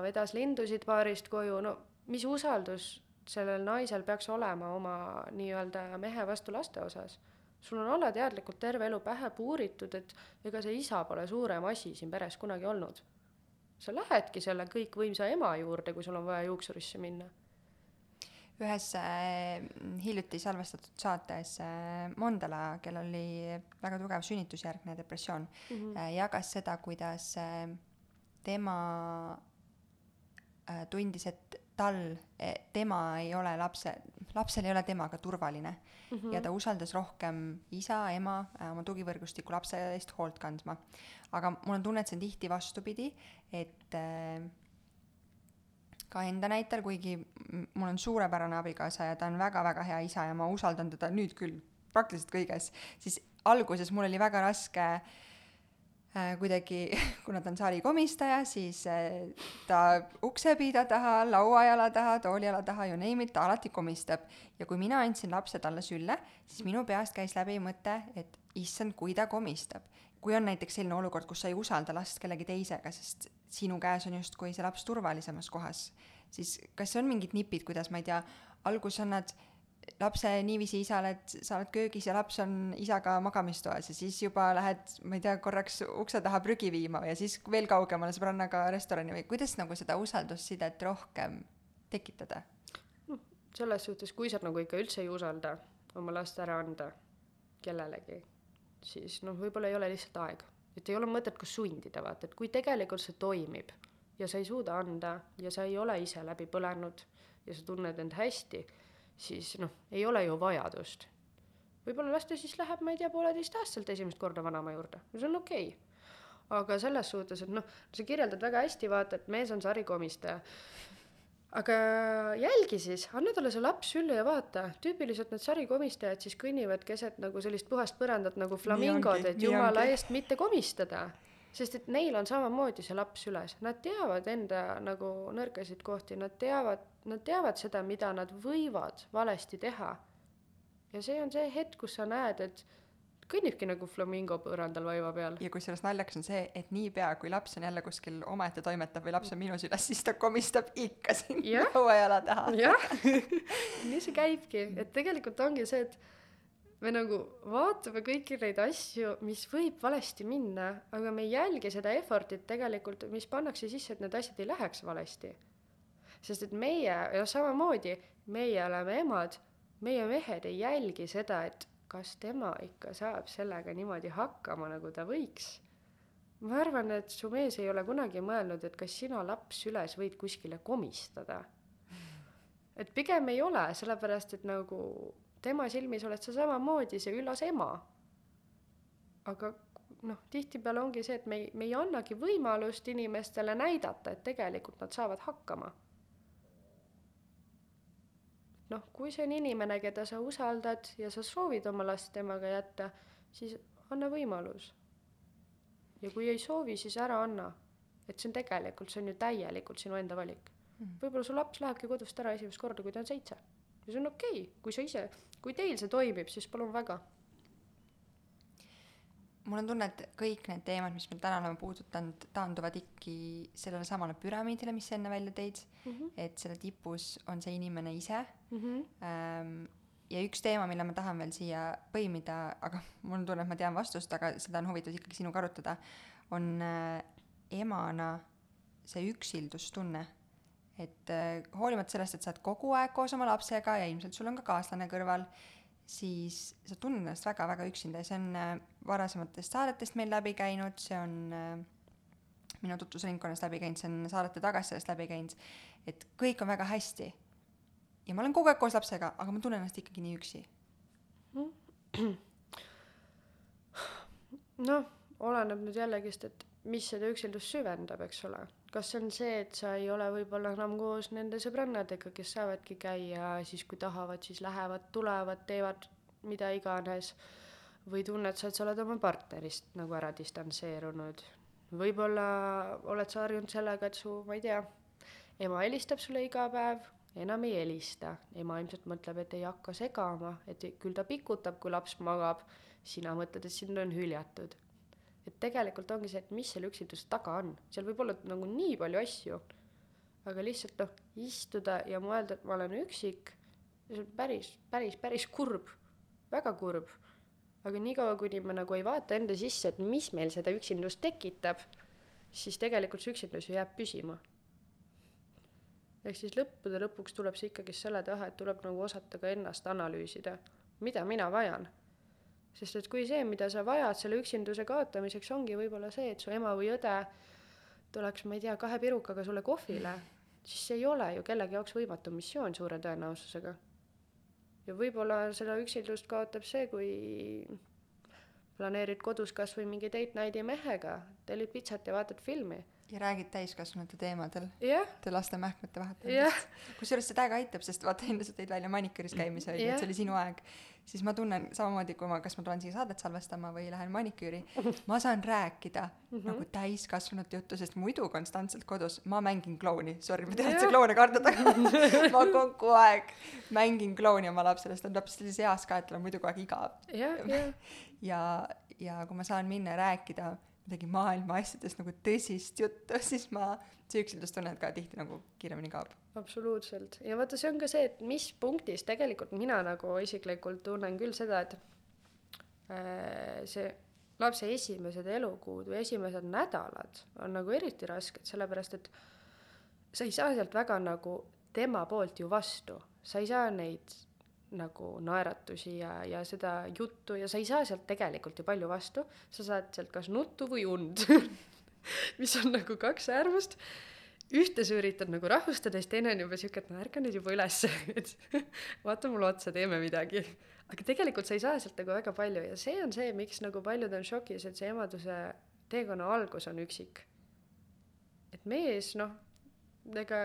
vedas lindusid baarist koju, no mis usaldus sellel naisel peaks olema oma nii-öelda mehe vastu laste osas? sul on alateadlikult terve elu pähe puuritud, et ega see isa pole suurem asi siin peres kunagi olnud sa lähedki selle kõikvõimsa ema juurde, kui sul on vaja juuksurisse minna. ühes äh, hiljuti salvestatud saates äh, Mondela, kellel oli väga tugev sünnitusjärgne depressioon mm, -hmm. äh, jagas seda, kuidas äh, tema äh, tundis, et tal, e, tema ei ole lapse, lapsel ei ole temaga turvaline mm. -hmm. ja ta usaldas rohkem isa, ema, äh, oma tugivõrgustiku lapse eest hoolt kandma. aga mul on tunne, et see on tihti vastupidi, et äh, ka enda näitel, kuigi mul on suurepärane abikaasa ja ta on väga-väga hea isa ja ma usaldan teda nüüd küll praktiliselt kõiges, siis alguses mul oli väga raske Äh, kuidagi, [LAUGHS] kuna ta on saali komistaja, siis äh, ta uksepiida taha, lauajala taha, tooliala taha, you name it, ta alati komistab. ja kui mina andsin lapse talle sülle, siis minu peast käis läbi mõte, et issand, kui ta komistab. kui on näiteks selline olukord, kus sa ei usalda last kellegi teisega, sest sinu käes on justkui see laps turvalisemas kohas, siis kas on mingid nipid, kuidas, ma ei tea, alguses annad lapse niiviisi isale, et sa oled köögis ja laps on isaga magamistoas ja siis juba lähed, ma ei tea, korraks ukse taha prügi viima ja siis veel kaugemale sõbrannaga restorani või kuidas nagu seda usaldussidet rohkem tekitada? selles suhtes, kui sa nagu ikka üldse ei usalda oma last ära anda kellelegi, siis noh, võib-olla ei ole lihtsalt aeg. et ei ole mõtet ka sundida, vaata, et kui tegelikult see toimib ja sa ei suuda anda ja sa ei ole ise läbi põlenud ja sa tunned end hästi, siis noh, ei ole ju vajadust. võib-olla las ta siis läheb, ma ei tea, pooleteistaastaselt esimest korda vanaema juurde see on okei okay. aga selles suhtes, et noh, sa kirjeldad väga hästi, vaata, et mees on sarikomistaja aga jälgi siis, anna talle see laps sülle ja vaata, tüüpiliselt need sarikomistajad siis kõnnivad keset nagu sellist puhast põrandat nagu flamingod, et jumala eest mitte komistada. Sest et neil on samamoodi see laps süles, nad teavad enda nagu nõrkasid kohti, nad teavad, nad teavad seda, mida nad võivad valesti teha. ja see on see hetk, kus sa näed, et kõnnibki nagu flamingo põrandal vaiva peal. ja kusjuures naljakas on see, et niipea, kui laps on jälle kuskil omaette toimetab või laps on minu süles, siis ta komistab ikka sinna hauajala taha. jah, [LAUGHS] nii see käibki, et tegelikult ongi see, et me nagu vaatame kõiki neid asju, mis võib valesti minna, aga me ei jälgi seda effort'it tegelikult, mis pannakse sisse, et need asjad ei läheks valesti. sest et meie, ja samamoodi, meie oleme emad, meie mehed ei jälgi seda, et kas tema ikka saab sellega niimoodi hakkama, nagu ta võiks. ma arvan, et su mees ei ole kunagi mõelnud, et kas sina laps üles võid kuskile komistada. et pigem ei ole, sellepärast et nagu tema silmis oled sa samamoodi see üllas ema. aga noh, tihtipeale ongi see, et me ei, me ei annagi võimalust inimestele näidata, et tegelikult nad saavad hakkama noh, kui see on inimene, keda sa usaldad ja sa soovid oma last temaga jätta, siis anna võimalus. ja kui ei soovi, siis ära anna. et see on tegelikult, see on ju täielikult sinu enda valik mm.. võib-olla su laps lähebki kodust ära esimest korda, kui ta on seitse. ja see on okei okay., kui sa ise, kui teil see toimib, siis palun väga mul on tunne, et kõik need teemad, mis me täna oleme puudutanud, taanduvad ikkagi sellele samale püramiidile, mis sa enne välja tõid mm. -hmm. et selle tipus on see inimene ise mm. -hmm. Ähm, ja üks teema, mille ma tahan veel siia põimida, aga [LAUGHS] mul on tunne, et ma tean vastust, aga seda on huvitav ikkagi sinuga arutada, on äh, emana see üksildustunne. Et äh, hoolimata sellest, et sa oled kogu aeg koos oma lapsega ja ilmselt sul on ka kaaslane kõrval siis sa tunned ennast väga-väga üksinda ja see on äh, varasematest saadetest meil läbi käinud, see on äh, minu tutvusringkonnas läbi käinud, see on saadete tagasissidest läbi käinud, et kõik on väga hästi. ja ma olen kogu aeg koos lapsega, aga ma tunnen ennast ikkagi nii üksi. [CLEARS THROAT] noh, oleneb nüüd jällegist, et mis seda üksildust süvendab, eks ole. Kas see on see, et sa ei ole võib-olla enam koos nende sõbrannadega, kes saavadki käia siis, kui tahavad, siis lähevad, tulevad, teevad mida iganes, või tunned sa, et sa oled oma partnerist nagu ära distantseerunud. võib-olla oled sa harjunud sellega, et su, ma ei tea, ema helistab sulle iga päev, enam ei helista, ema ilmselt mõtleb, et ei hakka segama, et küll ta pikutab, kui laps magab, sina mõtled, et sind on hüljatud et tegelikult ongi see, et mis selle üksilduse taga on, seal võib olla nagu nii palju asju, aga lihtsalt noh, istuda ja mõelda, et ma olen üksik, see on päris, päris, päris kurb, väga kurb. aga niikaua, kuni me nagu ei vaata enda sisse, et mis meil seda üksindust tekitab, siis tegelikult see üksindus ju jääb püsima. ehk siis lõppude lõpuks tuleb see ikkagi selle taha, et tuleb nagu osata ka ennast analüüsida, mida mina vajan sest et kui see, mida sa vajad selle üksinduse kaotamiseks, ongi võib-olla see, et su ema või õde tuleks, ma ei tea, kahe pirukaga sulle kohvile, siis see ei ole ju kellegi jaoks võimatu missioon suure tõenäosusega. ja võib-olla seda üksildust kaotab see, kui planeerid kodus kas või mingi date night'i mehega, tellid pitsat ja vaatad filmi ja räägid täiskasvanute teemadel yeah.. Te laste mähkmete vahetamisest yeah.. kusjuures see täiega aitab, sest vaata enne sa tõid välja maniküüris käimise onju yeah., et see oli sinu aeg. siis ma tunnen samamoodi, kui ma, kas ma tulen siia saadet salvestama või lähen maniküüri, ma saan rääkida mm -hmm. nagu täiskasvanute juttu, sest muidu konstantselt kodus ma mängin klouni, sorry, ma tean, et sa kloune kardad, aga [LAUGHS] ma kogu aeg mängin klouni oma lapsele, sest ta on täpselt sellises eas ka, et tal on muidu kogu aeg igav yeah,. Yeah. [LAUGHS] ja, ja kui ma saan minna ja rääkida midagi maailma asjadest nagu tõsist juttu, [LAUGHS] siis ma, see üksildustunne ka tihti nagu kiiremini kaob. absoluutselt, ja vaata, see on ka see, et mis punktis tegelikult mina nagu isiklikult tunnen küll seda, et äh, see lapse esimesed elukuud või esimesed nädalad on nagu eriti rasked, sellepärast et sa ei saa sealt väga nagu tema poolt ju vastu, sa ei saa neid nagu naeratusi ja, ja seda juttu ja sa ei saa sealt tegelikult ju palju vastu, sa saad sealt kas nuttu või und [LAUGHS] mis on nagu kaks äärmust. ühte sa üritad nagu rahustada, siis teine on juba siuke, et no ärka nüüd juba ülesse, [LAUGHS] et [LAUGHS] vaata mulle otsa, teeme midagi. aga tegelikult sa ei saa sealt nagu väga palju ja see on see, miks nagu paljud on šokis, et see emaduse teekonna algus on üksik. et mees, noh, ega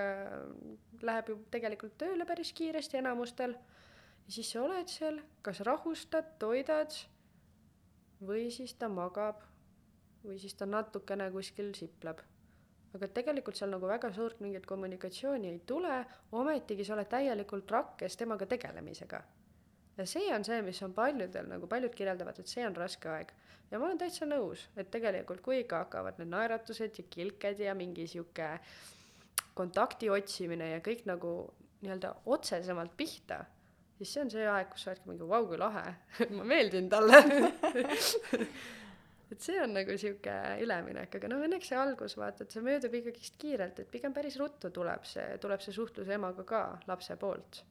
läheb ju tegelikult tööle päris kiiresti enamustel ja siis sa oled seal, kas rahustad, toidad või siis ta magab või siis ta natukene kuskil sipleb. aga tegelikult seal nagu väga suurt mingit kommunikatsiooni ei tule, ometigi sa oled täielikult rakkes temaga tegelemisega. ja see on see, mis on paljudel nagu paljud kirjeldavad, et see on raske aeg. ja ma olen täitsa nõus, et tegelikult kui ikka hakkavad need naeratused ja kilked ja mingi sihuke kontakti otsimine ja kõik nagu nii-öelda otsesemalt pihta siis see on see aeg, kus sa oledki mingi vau kui lahe [LAUGHS] ma meeldin talle [LAUGHS] et see on nagu sihuke üleminek, aga noh, õnneks see algus vaata, et see möödub ikkagist kiirelt, et pigem päris ruttu tuleb see, tuleb see suhtlus emaga ka lapse poolt.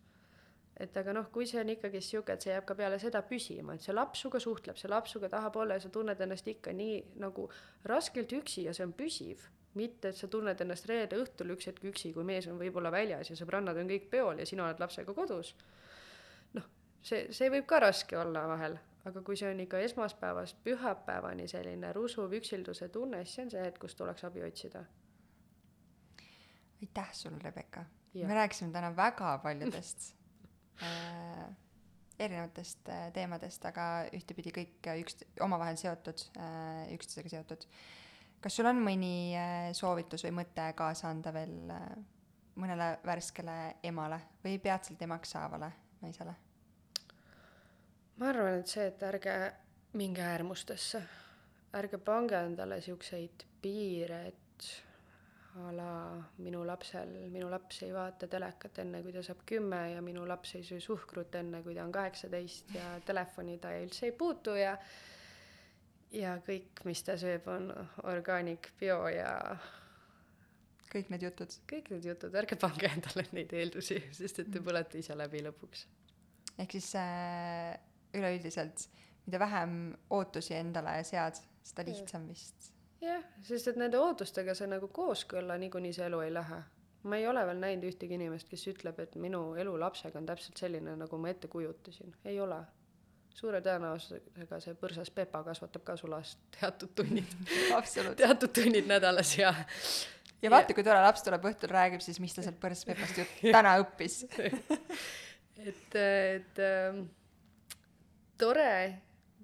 et aga noh, kui see on ikkagist sihuke, et see jääb ka peale seda püsima, et see laps sinuga suhtleb, see laps sinuga tahab olla ja sa tunned ennast ikka nii nagu raskelt üksi ja see on püsiv mitte, et sa tunned ennast reede õhtul üks hetk üksi, kui mees on võib-olla väljas ja sõbrannad on kõik peol ja sina oled lapsega kodus see, see võib ka raske olla vahel, aga kui see on ikka esmaspäevast pühapäevani selline rusuv üksilduse tunne, siis see on see hetk, kus tuleks abi otsida. aitäh sulle, Rebecca. me rääkisime täna väga paljudest [LAUGHS] äh, erinevatest äh, teemadest, aga ühtepidi kõik äh, üks, omavahel seotud äh,, üksteisega seotud. kas sul on mõni äh, soovitus või mõte kaasa anda veel äh, mõnele värskele emale või peatselt emaks saavale naisele? Ma arvan, et see, et ärge minge äärmustesse, ärge pange endale siukseid piire, et a la minu lapsel, minu laps ei vaata telekat enne, kui ta saab kümme ja minu laps ei söö suhkrut enne, kui ta on kaheksateist ja telefoni ta üldse ei puutu ja ja kõik, mis ta sööb, on orgaanik, bio ja kõik need jutud? kõik need jutud, ärge pange endale neid eeldusi, sest et te mm. põlete ise läbi lõpuks. ehk siis äh üleüldiselt, mida vähem ootusi endale sead, seda lihtsam vist. jah, sest et nende ootustega sa nagu kooskõlla niikuinii see elu ei lähe. ma ei ole veel näinud ühtegi inimest, kes ütleb, et minu elu lapsega on täpselt selline, nagu ma ette kujutasin. ei ole. suure tõenäosusega see põrsas Pepa kasvatab ka su last teatud tunnid [LAUGHS] teatud tunnid nädalas ja ja vaata, kui tore laps tuleb õhtul, räägib siis, mis ta sealt põrsas Pepast juttu täna õppis [LAUGHS] et, et ähm, tore,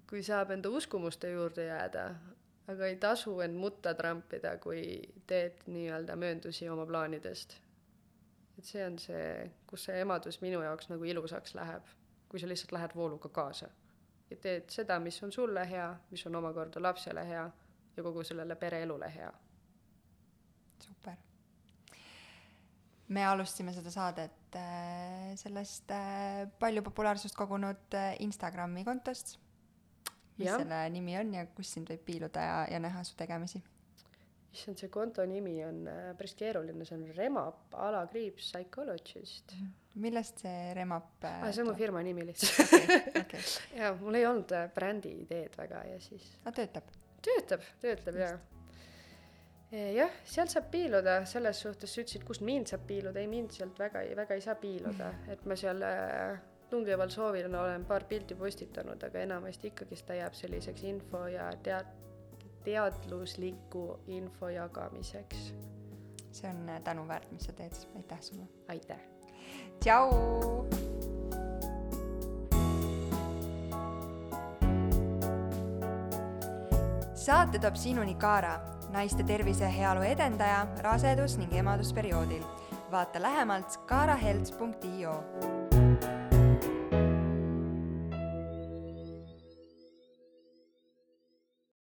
kui saab enda uskumuste juurde jääda, aga ei tasu end mutta trampida, kui teed nii-öelda mööndusi oma plaanidest. et see on see, kus see emadus minu jaoks nagu ilusaks läheb, kui sa lihtsalt lähed vooluga kaasa ja teed seda, mis on sulle hea, mis on omakorda lapsele hea ja kogu sellele pereelule hea. super me alustasime seda saadet äh, sellest äh, palju populaarsust kogunud äh, Instagrami kontost. mis ja. selle nimi on ja kus sind võib piiluda ja, ja näha su tegemisi? issand, see konto nimi on päris keeruline, see on Remap alakriips psychologist. Mhm. millest see Remap ah,? see on mu firma nimi lihtsalt okay, okay. [LAUGHS] jaa, mul ei olnud brändi ideed väga ja siis. aga töötab? töötab, töötab jaa jah, sealt saab piiluda, selles suhtes sa ütlesid, kust mind saab piiluda, ei mind sealt väga, väga ei saa piiluda, et ma seal tungival soovil olen paar pilti postitanud, aga enamasti ikkagist ta jääb selliseks info ja tead-, teadlusliku info jagamiseks. see on äh, tänuväärt, mis sa teed, aitäh sulle! aitäh! tšau! saate toob sinuni Kaara naiste tervise ja heaolu edendaja rasedus- ning emadusperioodil. vaata lähemalt kaarahelts.io